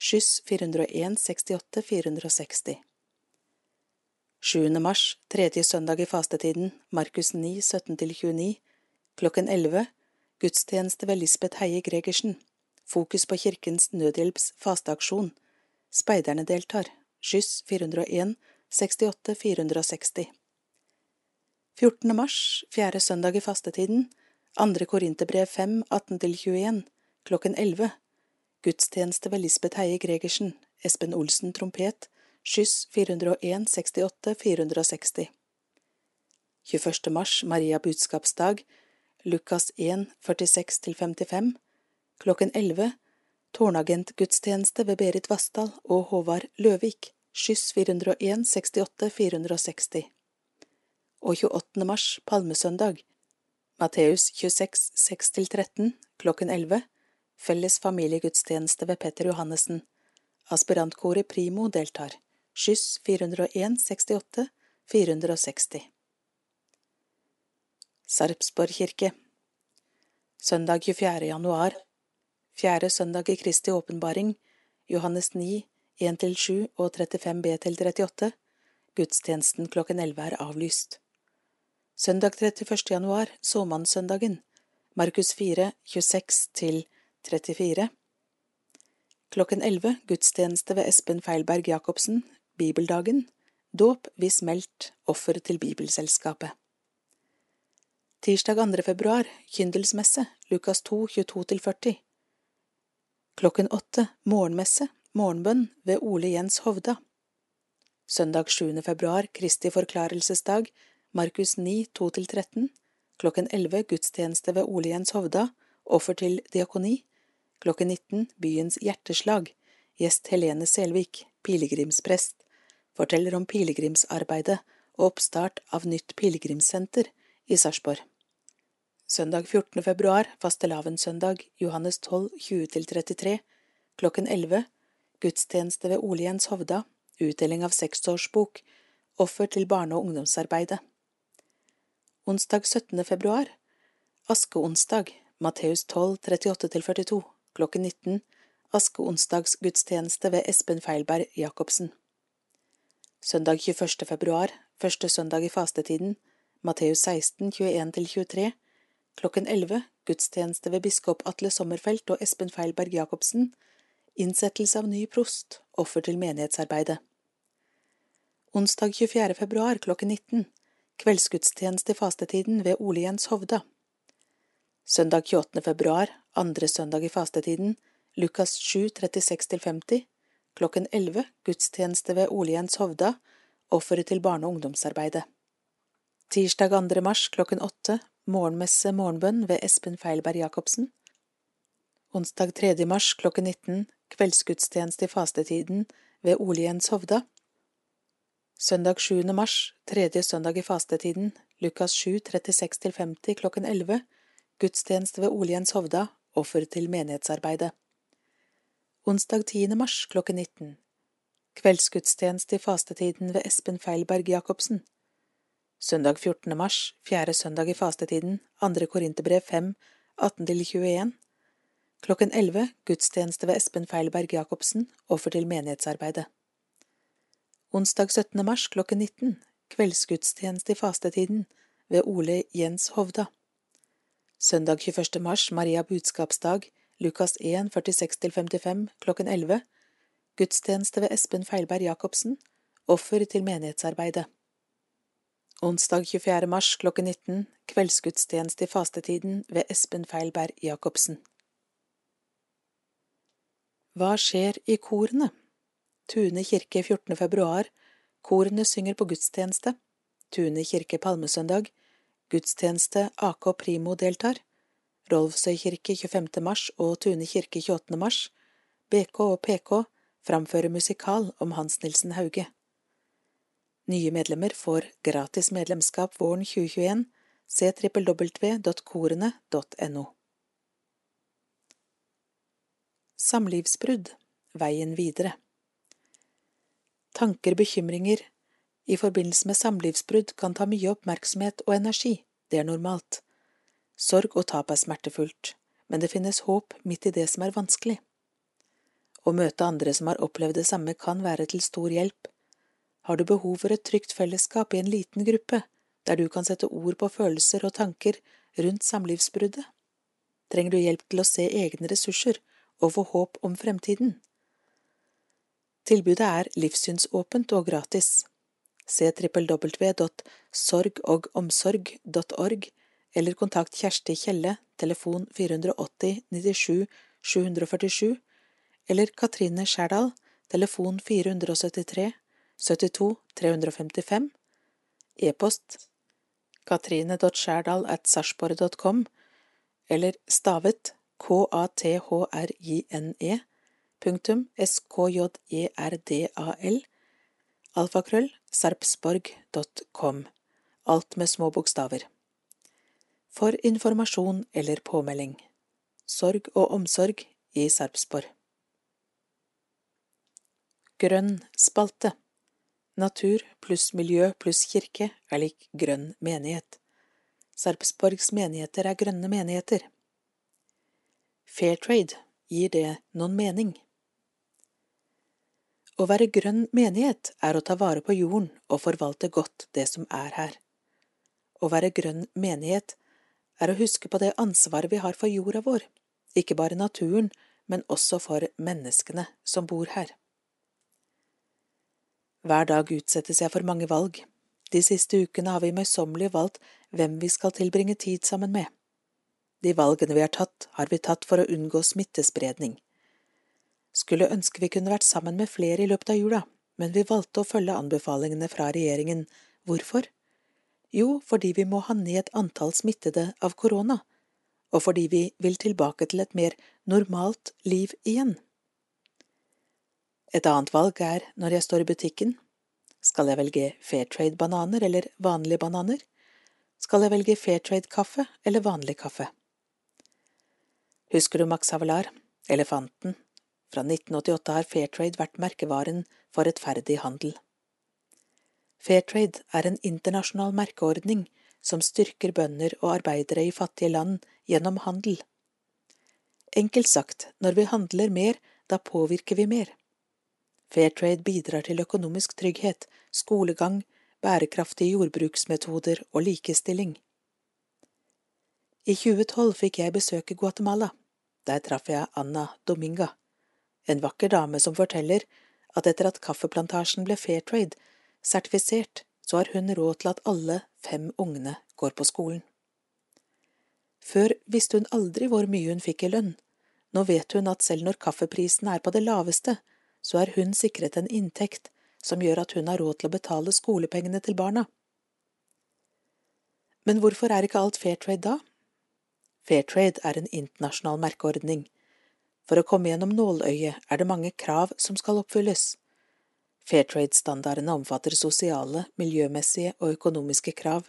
skyss 401 68 460. 7. mars, tredje søndag i fastetiden, Markus 9, 17–29, klokken 11, gudstjeneste ved Lisbeth Heie Gregersen, fokus på Kirkens Nødhjelps fasteaksjon, speiderne deltar, skyss 401 68 460. 14. mars, fjerde søndag i fastetiden, andre Korinterbrev 5, 18–21, klokken 11, gudstjeneste ved Lisbeth Heie Gregersen, Espen Olsen trompet, skyss 401 68 460. 21. mars, Maria budskapsdag, Lukas 1, 46–55, klokken 11, tårnagentgudstjeneste ved Berit Vassdal og Håvard Løvik, skyss 401 68 460. Og 28. mars, palmesøndag, Matteus 26, 6–13, klokken 11, felles familiegudstjeneste ved Petter Johannessen, aspirantkoret Primo deltar skyss 401 68 460. Sarpsborg kirke Søndag 24. januar Fjerde søndag i Kristi åpenbaring Johannes 9, 1–7 og 35 B–38 Gudstjenesten klokken 11 er avlyst. Søndag 31. januar, såmannssøndagen, Markus 4, 26–34 Klokken 11 gudstjeneste ved Espen Feilberg Jacobsen, Bibeldagen, dåp hvis meldt, offer til Bibelselskapet. Tirsdag 2. februar, kyndelsmesse, Lukas 2, 22–40. Klokken åtte, morgenmesse, morgenbønn ved Ole Jens Hovda. Søndag 7. februar, Kristi forklarelsesdag, Markus 9, 2–13, klokken 11 gudstjeneste ved Ole Jens Hovda, offer til diakoni, klokken 19 byens hjerteslag, gjest Helene Selvik, pilegrimsprest, forteller om pilegrimsarbeidet og oppstart av nytt pilegrimssenter i Sarpsborg. Søndag 14. februar, fastelavnssøndag, Johannes 12, 20–33, klokken 11, gudstjeneste ved Ole Jens Hovda, utdeling av seksårsbok, offer til barne- og ungdomsarbeidet. Onsdag 17. februar, askeonsdag, Matteus 12, 38–42, klokken 19, askeonsdagsgudstjeneste ved Espen Feilberg Jacobsen. Søndag 21. februar, første søndag i fastetiden, Matteus 16, 21–23, klokken 11, gudstjeneste ved biskop Atle Sommerfelt og Espen Feilberg Jacobsen, innsettelse av ny prost, offer til menighetsarbeidet. Onsdag 24. februar klokken 19, kveldsgudstjeneste i fastetiden ved Ole Jens Hovda. Søndag 28. februar, andre søndag i fastetiden, Lukas 7, 36–50, klokken 11, gudstjeneste ved Ole Jens Hovda, offeret til barne- og ungdomsarbeidet. Tirsdag 2. mars klokken 8, morgenmesse morgenbønn ved Espen Feilberg Jacobsen. Onsdag 3. mars klokken 19, kveldsgudstjeneste i fastetiden ved Ole Jens Hovda. Søndag 7. mars, tredje søndag i fastetiden, Lukas 7, 36–50 klokken 11, gudstjeneste ved Ole Jens Hovda, offer til menighetsarbeidet. Onsdag 10. mars klokken 19, kveldsgudstjeneste i fastetiden ved Espen Feilberg Jacobsen. Søndag 14. mars, fjerde søndag i fastetiden, andre Korinterbrev 5, 18–21, klokken 11, gudstjeneste ved Espen Feilberg Jacobsen, offer til menighetsarbeidet. Onsdag 17. mars klokken 19, kveldsgudstjeneste i fastetiden ved Ole Jens Hovda. Søndag 21. mars, Maria budskapsdag, Lukas 1, 46–55 klokken 11, gudstjeneste ved Espen Feilberg Jacobsen, offer til menighetsarbeidet. Onsdag 24. mars klokken 19, kveldsgudstjeneste i fastetiden ved Espen Feilberg Jacobsen. Hva skjer i korene? Tune kirke 14. februar, korene synger på gudstjeneste. Tune kirke palmesøndag, gudstjeneste AK Primo deltar. Rolvsøy kirke 25. mars og Tune kirke 28. mars. BK og PK framfører musikal om Hans Nilsen Hauge. Nye medlemmer får gratis medlemskap våren 2021. Se www.korene.no. Samlivsbrudd Veien videre Tanker, bekymringer i forbindelse med samlivsbrudd kan ta mye oppmerksomhet og energi, det er normalt. Sorg og tap er smertefullt, men det finnes håp midt i det som er vanskelig. Å møte andre som har opplevd det samme kan være til stor hjelp. Har du behov for et trygt fellesskap i en liten gruppe, der du kan sette ord på følelser og tanker rundt samlivsbruddet? Trenger du hjelp til å se egne ressurser og få håp om fremtiden. Tilbudet er livssynsåpent og gratis. Se www.sorgogomsorg.org eller kontakt Kjersti Kjelle, telefon 480 97 747, eller Katrine Skjærdal, telefon 473 72 355, e-post katrine.skjærdal eller stavet k-a-t-h-r-i-n-e punktum s-k-j-e-r-d-a-l alfakrøll sarpsborg.com alt med små bokstaver. For informasjon eller påmelding Sorg og omsorg i Sarpsborg. Grønn spalte Natur pluss miljø pluss kirke er lik grønn menighet. Sarpsborgs menigheter er grønne menigheter. Fair trade, gir det noen mening? Å være grønn menighet er å ta vare på jorden og forvalte godt det som er her. Å være grønn menighet er å huske på det ansvaret vi har for jorda vår, ikke bare naturen, men også for menneskene som bor her. Hver dag utsettes jeg for mange valg. De siste ukene har vi møysommelig valgt hvem vi skal tilbringe tid sammen med. De valgene vi har tatt, har vi tatt for å unngå smittespredning. skulle ønske vi kunne vært sammen med flere i løpet av jula, men vi valgte å følge anbefalingene fra regjeringen. Hvorfor? Jo, fordi vi må ha ned antall smittede av korona, og fordi vi vil tilbake til et mer normalt liv igjen. Et annet valg er når jeg står i butikken. Skal jeg velge Fairtrade-bananer eller vanlige bananer? Skal jeg velge Fairtrade-kaffe eller vanlig kaffe? Husker du Max Havelar, elefanten? Fra 1988 har Fairtrade vært merkevaren for rettferdig handel. Fairtrade er en internasjonal merkeordning som styrker bønder og arbeidere i fattige land gjennom handel. Enkelt sagt, når vi handler mer, da påvirker vi mer. Fairtrade bidrar til økonomisk trygghet, skolegang, bærekraftige jordbruksmetoder og likestilling. I 2012 fikk jeg besøke Guatemala. Der traff jeg Anna Dominga, en vakker dame som forteller at etter at kaffeplantasjen ble Fairtrade sertifisert, så har hun råd til at alle fem ungene går på skolen. Før visste hun aldri hvor mye hun fikk i lønn. Nå vet hun at selv når kaffeprisen er på det laveste, så er hun sikret en inntekt som gjør at hun har råd til å betale skolepengene til barna. Men hvorfor er ikke alt Fairtrade da? Fairtrade er en internasjonal merkeordning. For å komme gjennom nåløyet er det mange krav som skal oppfylles. Fairtrade-standardene omfatter sosiale, miljømessige og økonomiske krav.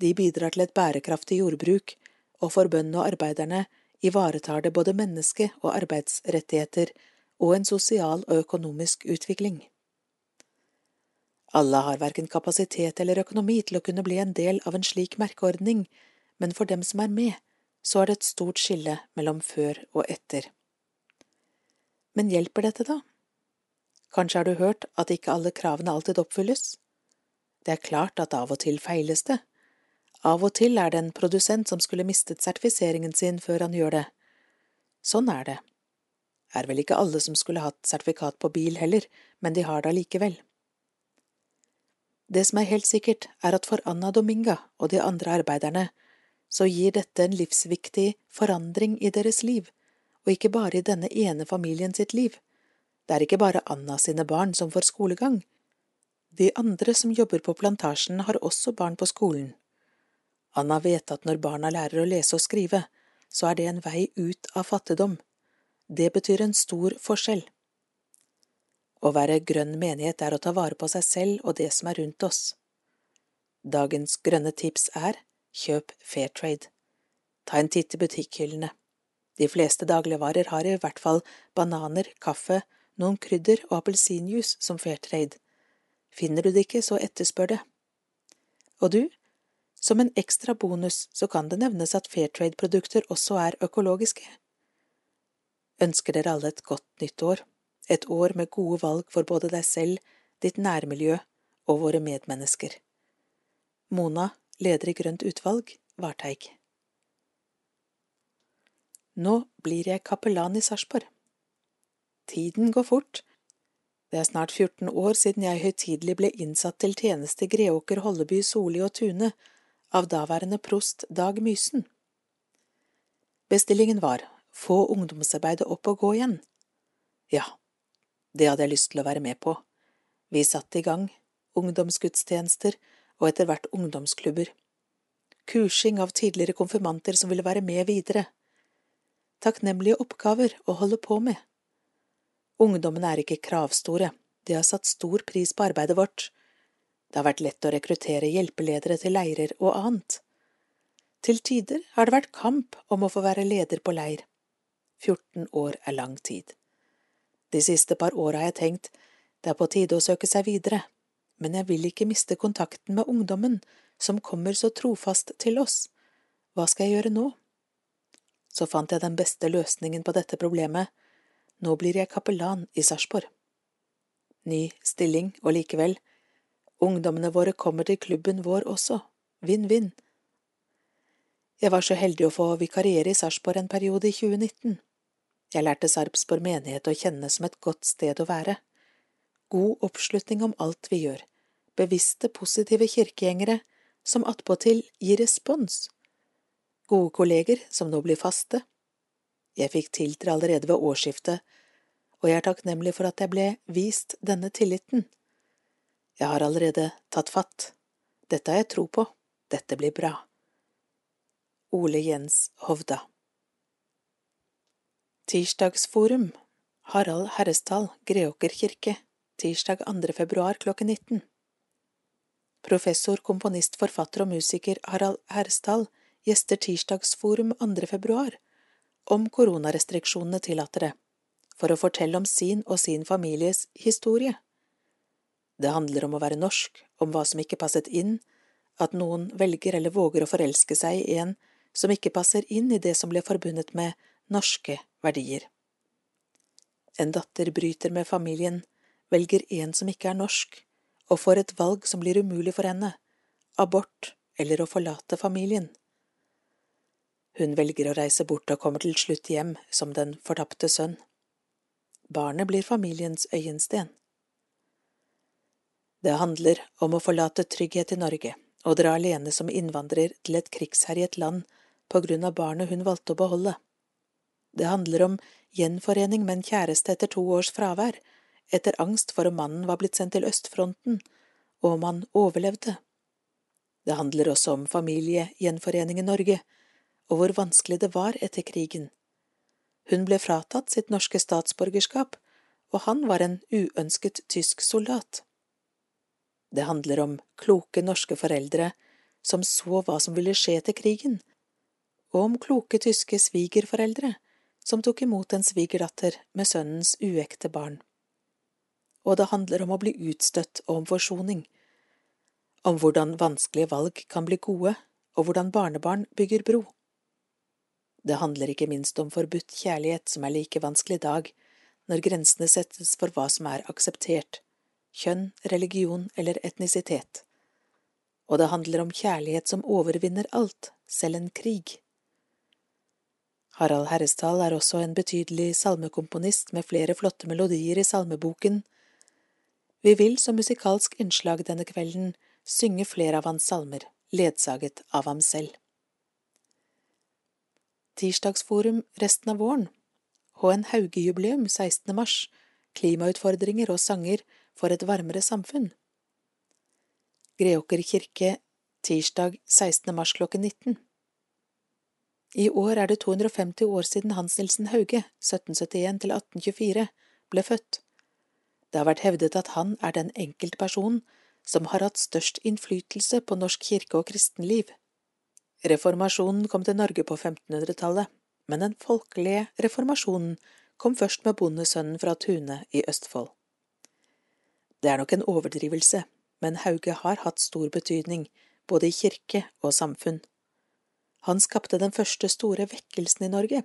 De bidrar til et bærekraftig jordbruk, og for bøndene og arbeiderne ivaretar det både menneske- og arbeidsrettigheter og en sosial og økonomisk utvikling. Alle har verken kapasitet eller økonomi til å kunne bli en del av en slik merkeordning, men for dem som er med, så er det et stort skille mellom før og etter. Men hjelper dette, da? Kanskje har du hørt at ikke alle kravene alltid oppfylles? Det er klart at av og til feiles det. Av og til er det en produsent som skulle mistet sertifiseringen sin før han gjør det. Sånn er det. Er vel ikke alle som skulle hatt sertifikat på bil heller, men de har det allikevel. Det som er helt sikkert, er at for Anna Dominga og de andre arbeiderne så gir dette en livsviktig forandring i deres liv, og ikke bare i denne ene familien sitt liv. Det er ikke bare Anna sine barn som får skolegang. De andre som jobber på plantasjen, har også barn på skolen. Anna vet at når barna lærer å lese og skrive, så er det en vei ut av fattigdom. Det betyr en stor forskjell. Å være grønn menighet er å ta vare på seg selv og det som er rundt oss. Dagens grønne tips er Kjøp Fairtrade. Ta en titt i butikkhyllene. De fleste dagligvarer har i hvert fall bananer, kaffe, noen krydder og appelsinjuice som Fairtrade. Finner du det ikke, så etterspør det. Og du? Som en ekstra bonus så kan det nevnes at Fairtrade-produkter også er økologiske. Ønsker dere alle et godt nytt år, et år med gode valg for både deg selv, ditt nærmiljø og våre medmennesker. Mona leder i Grønt utvalg, Varteig. Nå blir jeg kapellan i Sarpsborg. Tiden går fort. Det er snart 14 år siden jeg høytidelig ble innsatt til tjeneste i Greåker, Holleby, Soli og Tune av daværende prost Dag Mysen. Bestillingen var få ungdomsarbeidet opp og gå igjen. Ja, det hadde jeg lyst til å være med på. Vi satte i gang, ungdomsgudstjenester, og etter hvert ungdomsklubber. Kursing av tidligere konfirmanter som ville være med videre. Takknemlige oppgaver å holde på med. Ungdommene er ikke kravstore, de har satt stor pris på arbeidet vårt. Det har vært lett å rekruttere hjelpeledere til leirer og annet. Til tider har det vært kamp om å få være leder på leir. 14 år er lang tid. De siste par åra har jeg tenkt det er på tide å søke seg videre men jeg vil ikke miste kontakten med ungdommen som kommer så trofast til oss. Hva skal jeg gjøre nå? Så fant jeg den beste løsningen på dette problemet. Nå blir jeg kapellan i Sarpsborg. Ny stilling, og likevel, ungdommene våre kommer til klubben vår også, vinn-vinn. Jeg var så heldig å få vikariere i Sarpsborg en periode i 2019. Jeg lærte Sarpsborg menighet å kjenne som et godt sted å være. God oppslutning om alt vi gjør, bevisste, positive kirkegjengere som attpåtil gir respons, gode kolleger som nå blir faste. Jeg fikk tiltre allerede ved årsskiftet, og jeg er takknemlig for at jeg ble vist denne tilliten. Jeg har allerede tatt fatt. Dette har jeg tro på. Dette blir bra. Ole Jens Hovda Tirsdagsforum Harald Herresdal, Greåker kirke, tirsdag 2. februar klokken 19 Professor, komponist, forfatter og musiker Harald Herresdal gjester Tirsdagsforum 2. februar om koronarestriksjonene tillater det, for å fortelle om sin og sin families historie. Det handler om å være norsk, om hva som ikke passet inn, at noen velger eller våger å forelske seg i en som ikke passer inn i det som ble forbundet med norske verdier. En datter bryter med familien, velger en som ikke er norsk, og får et valg som blir umulig for henne, abort eller å forlate familien. Hun velger å reise bort og kommer til slutt hjem som den fortapte sønn. Barnet blir familiens øyensten. Det handler om å forlate trygghet i Norge og dra alene som innvandrer til et krigsherjet land på grunn av barnet hun valgte å beholde. Det handler om gjenforening med en kjæreste etter to års fravær, etter angst for om mannen var blitt sendt til østfronten, og om han overlevde. Det handler også om familiegjenforening i Norge, og hvor vanskelig det var etter krigen. Hun ble fratatt sitt norske statsborgerskap, og han var en uønsket tysk soldat. Det handler om kloke norske foreldre som så hva som ville skje etter krigen, og om kloke tyske svigerforeldre som tok imot en svigerdatter med sønnens uekte barn. Og det handler om å bli utstøtt og om forsoning, om hvordan vanskelige valg kan bli gode, og hvordan barnebarn bygger bro. Det handler ikke minst om forbudt kjærlighet som er like vanskelig i dag, når grensene settes for hva som er akseptert, kjønn, religion eller etnisitet. Og det handler om kjærlighet som overvinner alt, selv en krig. Harald Herresdal er også en betydelig salmekomponist med flere flotte melodier i salmeboken. Vi vil som musikalsk innslag denne kvelden synge flere av hans salmer, ledsaget av ham selv. Tirsdagsforum resten av våren HN Hauge-jubileum 16. mars Klimautfordringer og sanger for et varmere samfunn Greåker kirke tirsdag 16. mars klokken 19 i år er det 250 år siden Hans Nilsen Hauge, 1771 til 1824, ble født. Det har vært hevdet at han er den enkeltpersonen som har hatt størst innflytelse på norsk kirke og kristenliv. Reformasjonen kom til Norge på 1500-tallet, men den folkelige reformasjonen kom først med bondesønnen fra Tune i Østfold. Det er nok en overdrivelse, men Hauge har hatt stor betydning, både i kirke og samfunn. Han skapte den første store vekkelsen i Norge,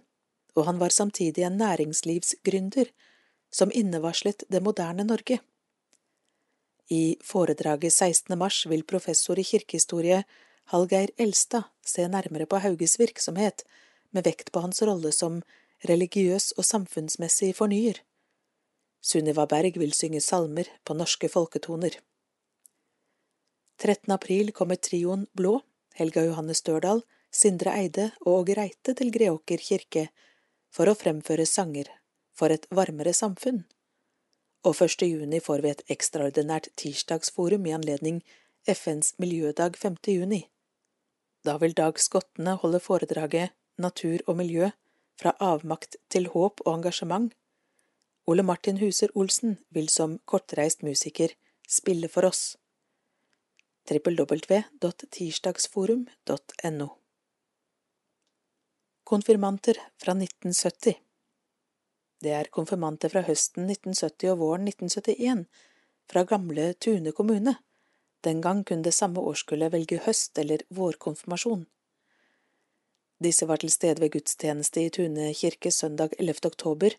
og han var samtidig en næringslivsgründer som innevarslet det moderne Norge. I foredraget 16. mars vil professor i kirkehistorie Hallgeir Elstad se nærmere på Hauges virksomhet, med vekt på hans rolle som religiøs og samfunnsmessig fornyer. Sunniva Berg vil synge salmer på norske folketoner. 13. april kommer trioen Blå, Helga Johanne Størdal, Sindre Eide og Åge Reite til Greåker kirke for å fremføre sanger for et varmere samfunn. Og 1. juni får vi et ekstraordinært tirsdagsforum i anledning FNs miljødag 5. juni. Da vil Dag Skottene holde foredraget Natur og miljø fra avmakt til håp og engasjement. Ole Martin Huser Olsen vil som kortreist musiker spille for oss. www.tirsdagsforum.no Konfirmanter fra 1970 Det er konfirmanter fra høsten 1970 og våren 1971, fra gamle Tune kommune. Den gang kunne det samme årskullet velge høst- eller vårkonfirmasjon. Disse var til stede ved gudstjeneste i Tune kirke søndag 11. oktober,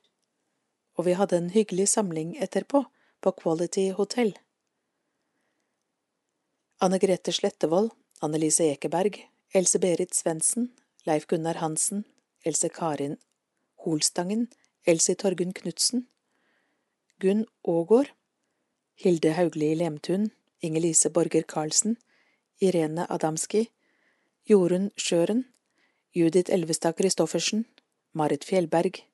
og vi hadde en hyggelig samling etterpå på Quality Hotel. Anne Grete Slettevold, Annelise Ekeberg, Else Berit Svendsen, Leif Gunnar Hansen, Else Karin Holstangen, Elsie Torgunn Knutsen, Gunn Aagaard, Hilde Haugli Lemtun, Inger-Lise Borger Karlsen, Irene Adamski, Jorunn Sjøren, Judith Elvestad Christoffersen, Marit Fjellberg,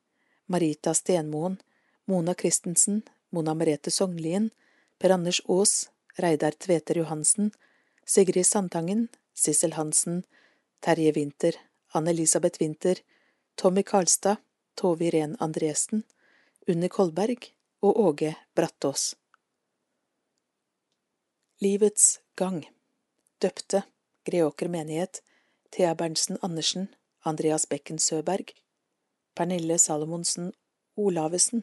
Marita Stenmoen, Mona Christensen, Mona Merete Sognlien, Per Anders Aas, Reidar Tveter Johansen, Sigrid Sandtangen, Sissel Hansen, Terje Winther, Anne-Elisabeth Winther, Tommy Karlstad, Tove Irén Andresen, Unni Kolberg og Åge Brattås. Livets gang. Døpte. Greåker menighet. Thea Berntsen Andersen Andreas Bekken Søberg Pernille Salomonsen Olavesen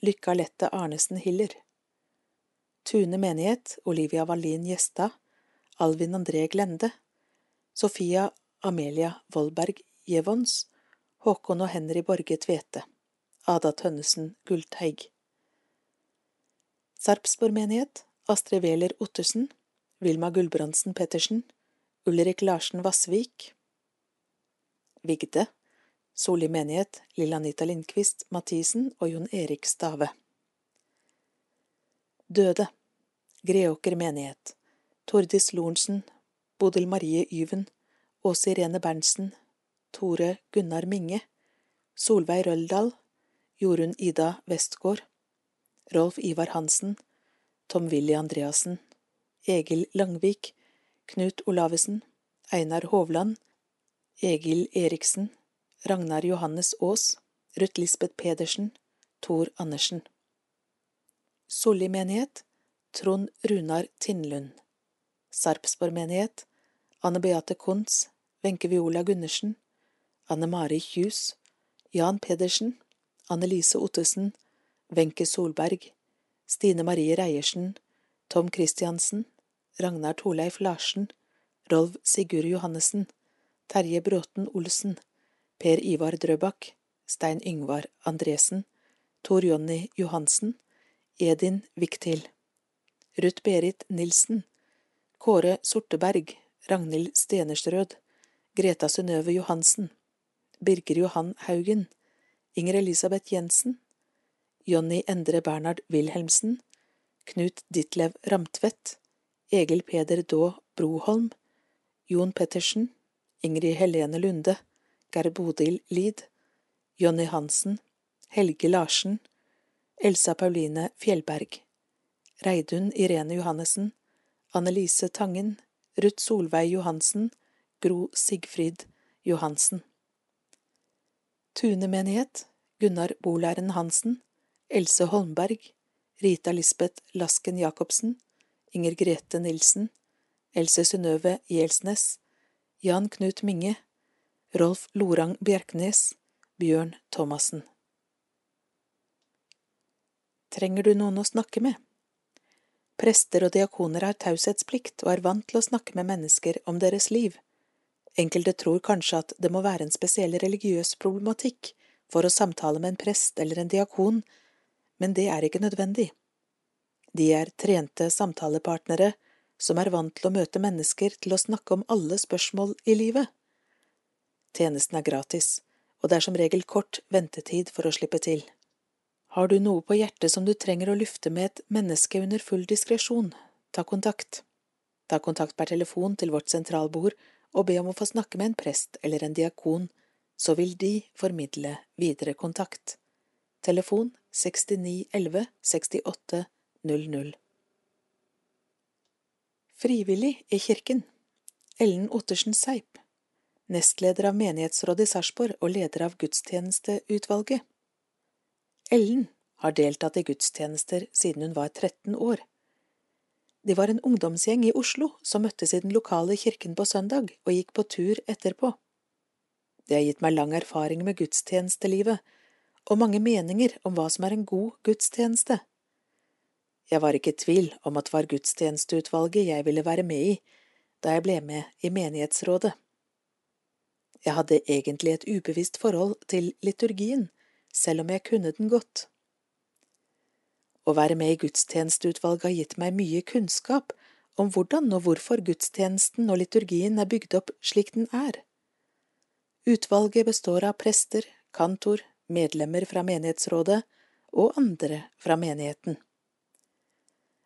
Lykka Lette Arnesen Hiller. Tune menighet. Olivia Wallin Gjestad Alvin André Glende Sofia Amelia Vollberg Jevons Håkon og Henry Borge Tvete Ada Tønnesen Gullteig Sarpsborg menighet Astrid Wæler Ottersen Vilma Gulbrandsen Pettersen Ulrik Larsen Vassvik. Vigde Soli menighet Lill Anita Lindqvist Mathisen og Jon Erik Stave. Døde Greåker menighet Tordis Lorentzen Bodil Marie Yven Åse Irene Berntsen Tore Gunnar Minge Solveig Røldal Jorunn Ida Westgård Rolf Ivar Hansen Tom Willy Andreassen Egil Langvik Knut Olavesen Einar Hovland Egil Eriksen Ragnar Johannes Aas Ruth Lisbeth Pedersen Tor Andersen. Solli menighet Trond Runar Tinnlund Sarpsborg menighet Anne Beate Kons Wenche Viola Gundersen Anne Mari Kjus Jan Pedersen Annelise Ottesen Wenche Solberg Stine Marie Reiersen Tom Christiansen Ragnar Torleif Larsen Rolv Sigurd Johannessen Terje Bråten Olsen Per Ivar Drøbak Stein Yngvar Andresen Tor Jonny Johansen Edin Viktil Ruth Berit Nilsen Kåre Sorteberg Ragnhild Stenerstrød Greta Synnøve Johansen Birger Johan Haugen Inger Elisabeth Jensen Jonny Endre Bernhard Wilhelmsen Knut Ditlev Ramtvedt Egil Peder Daa Broholm Jon Pettersen Ingrid Helene Lunde Geir Bodil Lid Jonny Hansen Helge Larsen Elsa Pauline Fjellberg Reidun Irene Johannessen Annelise Tangen Ruth Solveig Johansen Gro Sigfrid Johansen Tune menighet Gunnar Bolæren Hansen Else Holmberg Rita Lisbeth Lasken Jacobsen Inger Grete Nilsen Else Synnøve Gjelsnes Jan Knut Minge Rolf Lorang Bjerknes Bjørn Thomassen Trenger du noen å snakke med? Prester og diakoner har taushetsplikt og er vant til å snakke med mennesker om deres liv. Enkelte tror kanskje at det må være en spesiell religiøs problematikk for å samtale med en prest eller en diakon, men det er ikke nødvendig. De er trente samtalepartnere som er vant til å møte mennesker til å snakke om alle spørsmål i livet. Tjenesten er gratis, og det er som regel kort ventetid for å slippe til. Har du noe på hjertet som du trenger å lufte med et menneske under full diskresjon, ta kontakt. Ta kontakt per telefon til vårt sentralbord og be om å få snakke med en prest eller en diakon, så vil de formidle videre kontakt. Telefon 69 11 68 00 Frivillig i kirken Ellen Ottersen Seip Nestleder av menighetsrådet i Sarpsborg og leder av gudstjenesteutvalget Ellen har deltatt i gudstjenester siden hun var 13 år. De var en ungdomsgjeng i Oslo som møttes i den lokale kirken på søndag og gikk på tur etterpå. Det har gitt meg lang erfaring med gudstjenestelivet og mange meninger om hva som er en god gudstjeneste. Jeg var ikke i tvil om at det var gudstjenesteutvalget jeg ville være med i da jeg ble med i menighetsrådet. Jeg hadde egentlig et ubevisst forhold til liturgien, selv om jeg kunne den godt. Å være med i gudstjenesteutvalget har gitt meg mye kunnskap om hvordan og hvorfor gudstjenesten og liturgien er bygd opp slik den er. Utvalget består av prester, kantor, medlemmer fra menighetsrådet og andre fra menigheten.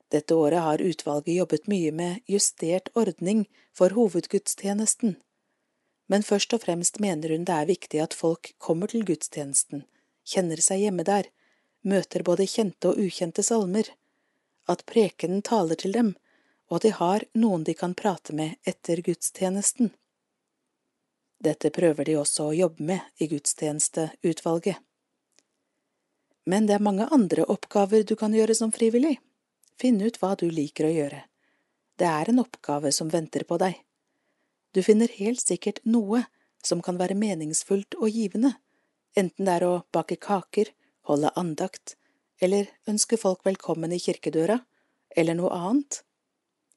Dette året har utvalget jobbet mye med justert ordning for hovedgudstjenesten, men først og fremst mener hun det er viktig at folk kommer til gudstjenesten, kjenner seg hjemme der, møter både kjente og ukjente salmer, at prekenen taler til dem, og at de har noen de kan prate med etter gudstjenesten. Dette prøver de også å jobbe med i gudstjenesteutvalget. Men det er mange andre oppgaver du kan gjøre som frivillig. Finn ut hva du liker å gjøre. Det er en oppgave som venter på deg. Du finner helt sikkert noe som kan være meningsfullt og givende, enten det er å bake kaker, holde andakt, eller ønske folk velkommen i kirkedøra, eller noe annet.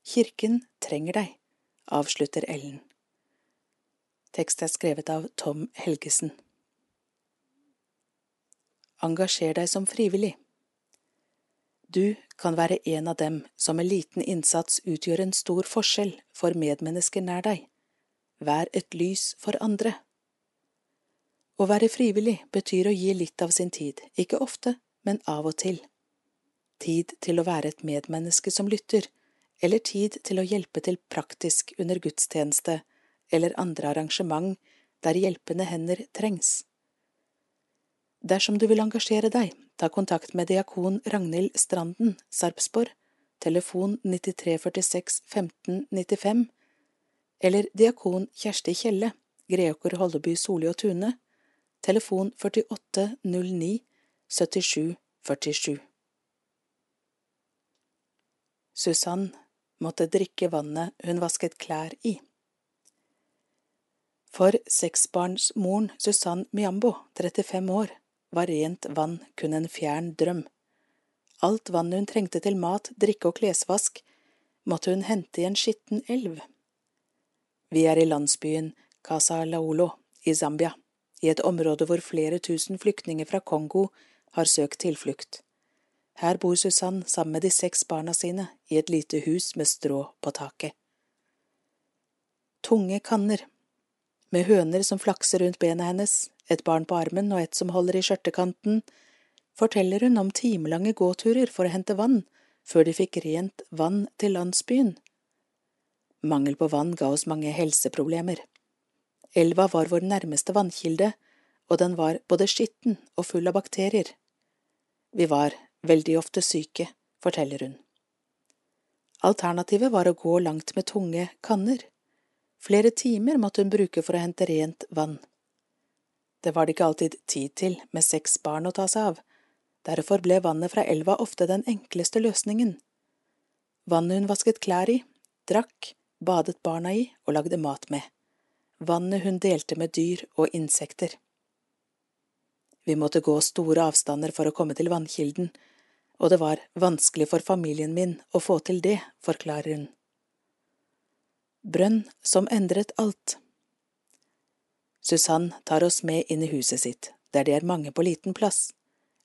Kirken trenger deg, avslutter Ellen. Tekst er skrevet av Tom Helgesen. Engasjer deg som frivillig. Du kan være en av dem som med liten innsats utgjør en stor forskjell for medmennesker nær deg. Vær et lys for andre. Å være frivillig betyr å gi litt av sin tid, ikke ofte, men av og til. Tid til å være et medmenneske som lytter, eller tid til å hjelpe til praktisk under gudstjeneste eller andre arrangement der hjelpende hender trengs. Dersom du vil engasjere deg, ta kontakt med diakon Ragnhild Stranden, Sarpsborg, telefon 9346 1595, eller diakon Kjersti Kjelle, Greåker Holleby Soli og Tune, telefon 4809 77 47. Susann måtte drikke vannet hun vasket klær i. For seksbarnsmoren Susann Miambo, 35 år, var rent vann kun en fjern drøm. Alt vannet hun trengte til mat, drikke og klesvask, måtte hun hente i en skitten elv. Vi er i landsbyen Casa Laolo i Zambia i et område hvor flere tusen flyktninger fra Kongo har søkt tilflukt. Her bor Susann sammen med de seks barna sine i et lite hus med strå på taket. Tunge kanner, med høner som flakser rundt bena hennes, et barn på armen og et som holder i skjørtekanten, forteller hun om timelange gåturer for å hente vann før de fikk rent vann til landsbyen. Mangel på vann ga oss mange helseproblemer. Elva var vår nærmeste vannkilde, og den var både skitten og full av bakterier. Vi var veldig ofte syke, forteller hun. Alternativet var å gå langt med tunge kanner. Flere timer måtte hun bruke for å hente rent vann. Det var det ikke alltid tid til med seks barn å ta seg av, derfor ble vannet fra elva ofte den enkleste løsningen. Vannet hun vasket klær i, drakk, badet barna i og lagde mat med vannet hun delte med dyr og insekter. Vi måtte gå store avstander for å komme til vannkilden, og det var vanskelig for familien min å få til det, forklarer hun. Brønn som endret alt. Susann tar oss med inn i huset sitt, der det er mange på liten plass.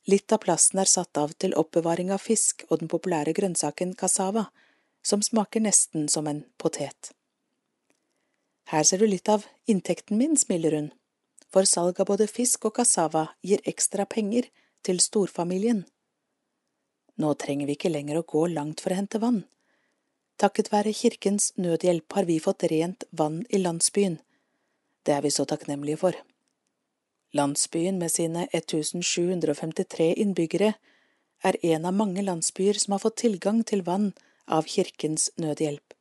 Litt av plassen er satt av til oppbevaring av fisk og den populære grønnsaken cassava, som smaker nesten som en potet. Her ser du litt av inntekten min, smiler hun, for salg av både fisk og cassava gir ekstra penger til storfamilien. Nå trenger vi ikke lenger å gå langt for å hente vann. Takket være Kirkens Nødhjelp har vi fått rent vann i landsbyen. Det er vi så takknemlige for. Landsbyen med sine 1753 innbyggere er en av mange landsbyer som har fått tilgang til vann av Kirkens Nødhjelp.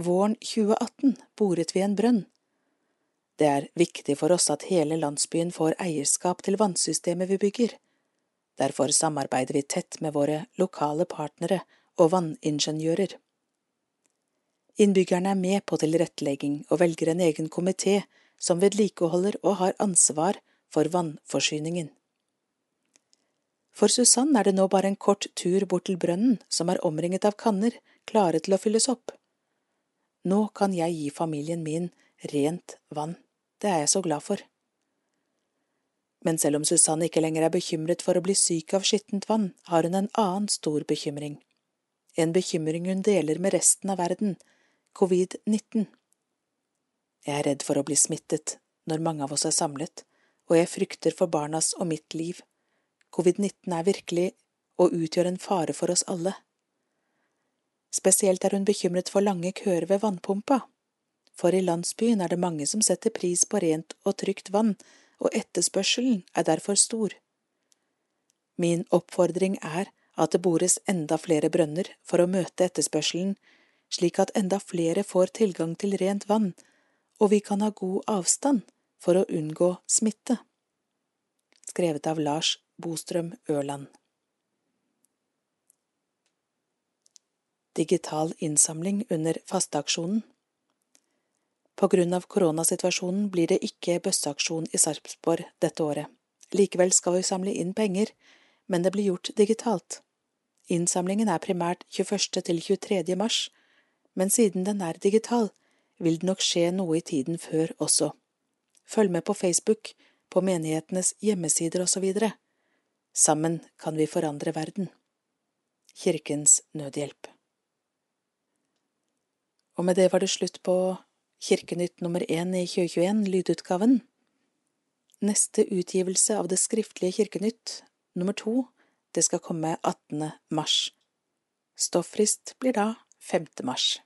Våren 2018 boret vi en brønn. Det er viktig for oss at hele landsbyen får eierskap til vannsystemet vi bygger. Derfor samarbeider vi tett med våre lokale partnere og vanningeniører. Innbyggerne er med på tilrettelegging og velger en egen komité som vedlikeholder og har ansvar for vannforsyningen. For Susann er det nå bare en kort tur bort til brønnen, som er omringet av kanner, klare til å fylles opp. Nå kan jeg gi familien min rent vann, det er jeg så glad for. Men selv om Susanne ikke lenger er bekymret for å bli syk av skittent vann, har hun en annen stor bekymring. En bekymring hun deler med resten av verden, covid-19. Jeg er redd for å bli smittet når mange av oss er samlet, og jeg frykter for barnas og mitt liv. Covid-19 er virkelig og utgjør en fare for oss alle. Spesielt er hun bekymret for lange køer ved vannpumpa, for i landsbyen er det mange som setter pris på rent og trygt vann, og etterspørselen er derfor stor. Min oppfordring er at det bores enda flere brønner for å møte etterspørselen, slik at enda flere får tilgang til rent vann, og vi kan ha god avstand for å unngå smitte. Skrevet av Lars Bostrøm Ørland. Digital innsamling under fasteaksjonen På grunn av koronasituasjonen blir det ikke bøsseaksjon i Sarpsborg dette året. Likevel skal vi samle inn penger, men det blir gjort digitalt. Innsamlingen er primært 21. til 23. mars, men siden den er digital, vil det nok skje noe i tiden før også. Følg med på Facebook, på menighetenes hjemmesider osv. Sammen kan vi forandre verden. Kirkens Nødhjelp. Og med det var det slutt på Kirkenytt nummer én i 2021, lydutgaven. Neste utgivelse av det skriftlige Kirkenytt, nummer to, det skal komme 18. mars. Stofffrist blir da 5. mars.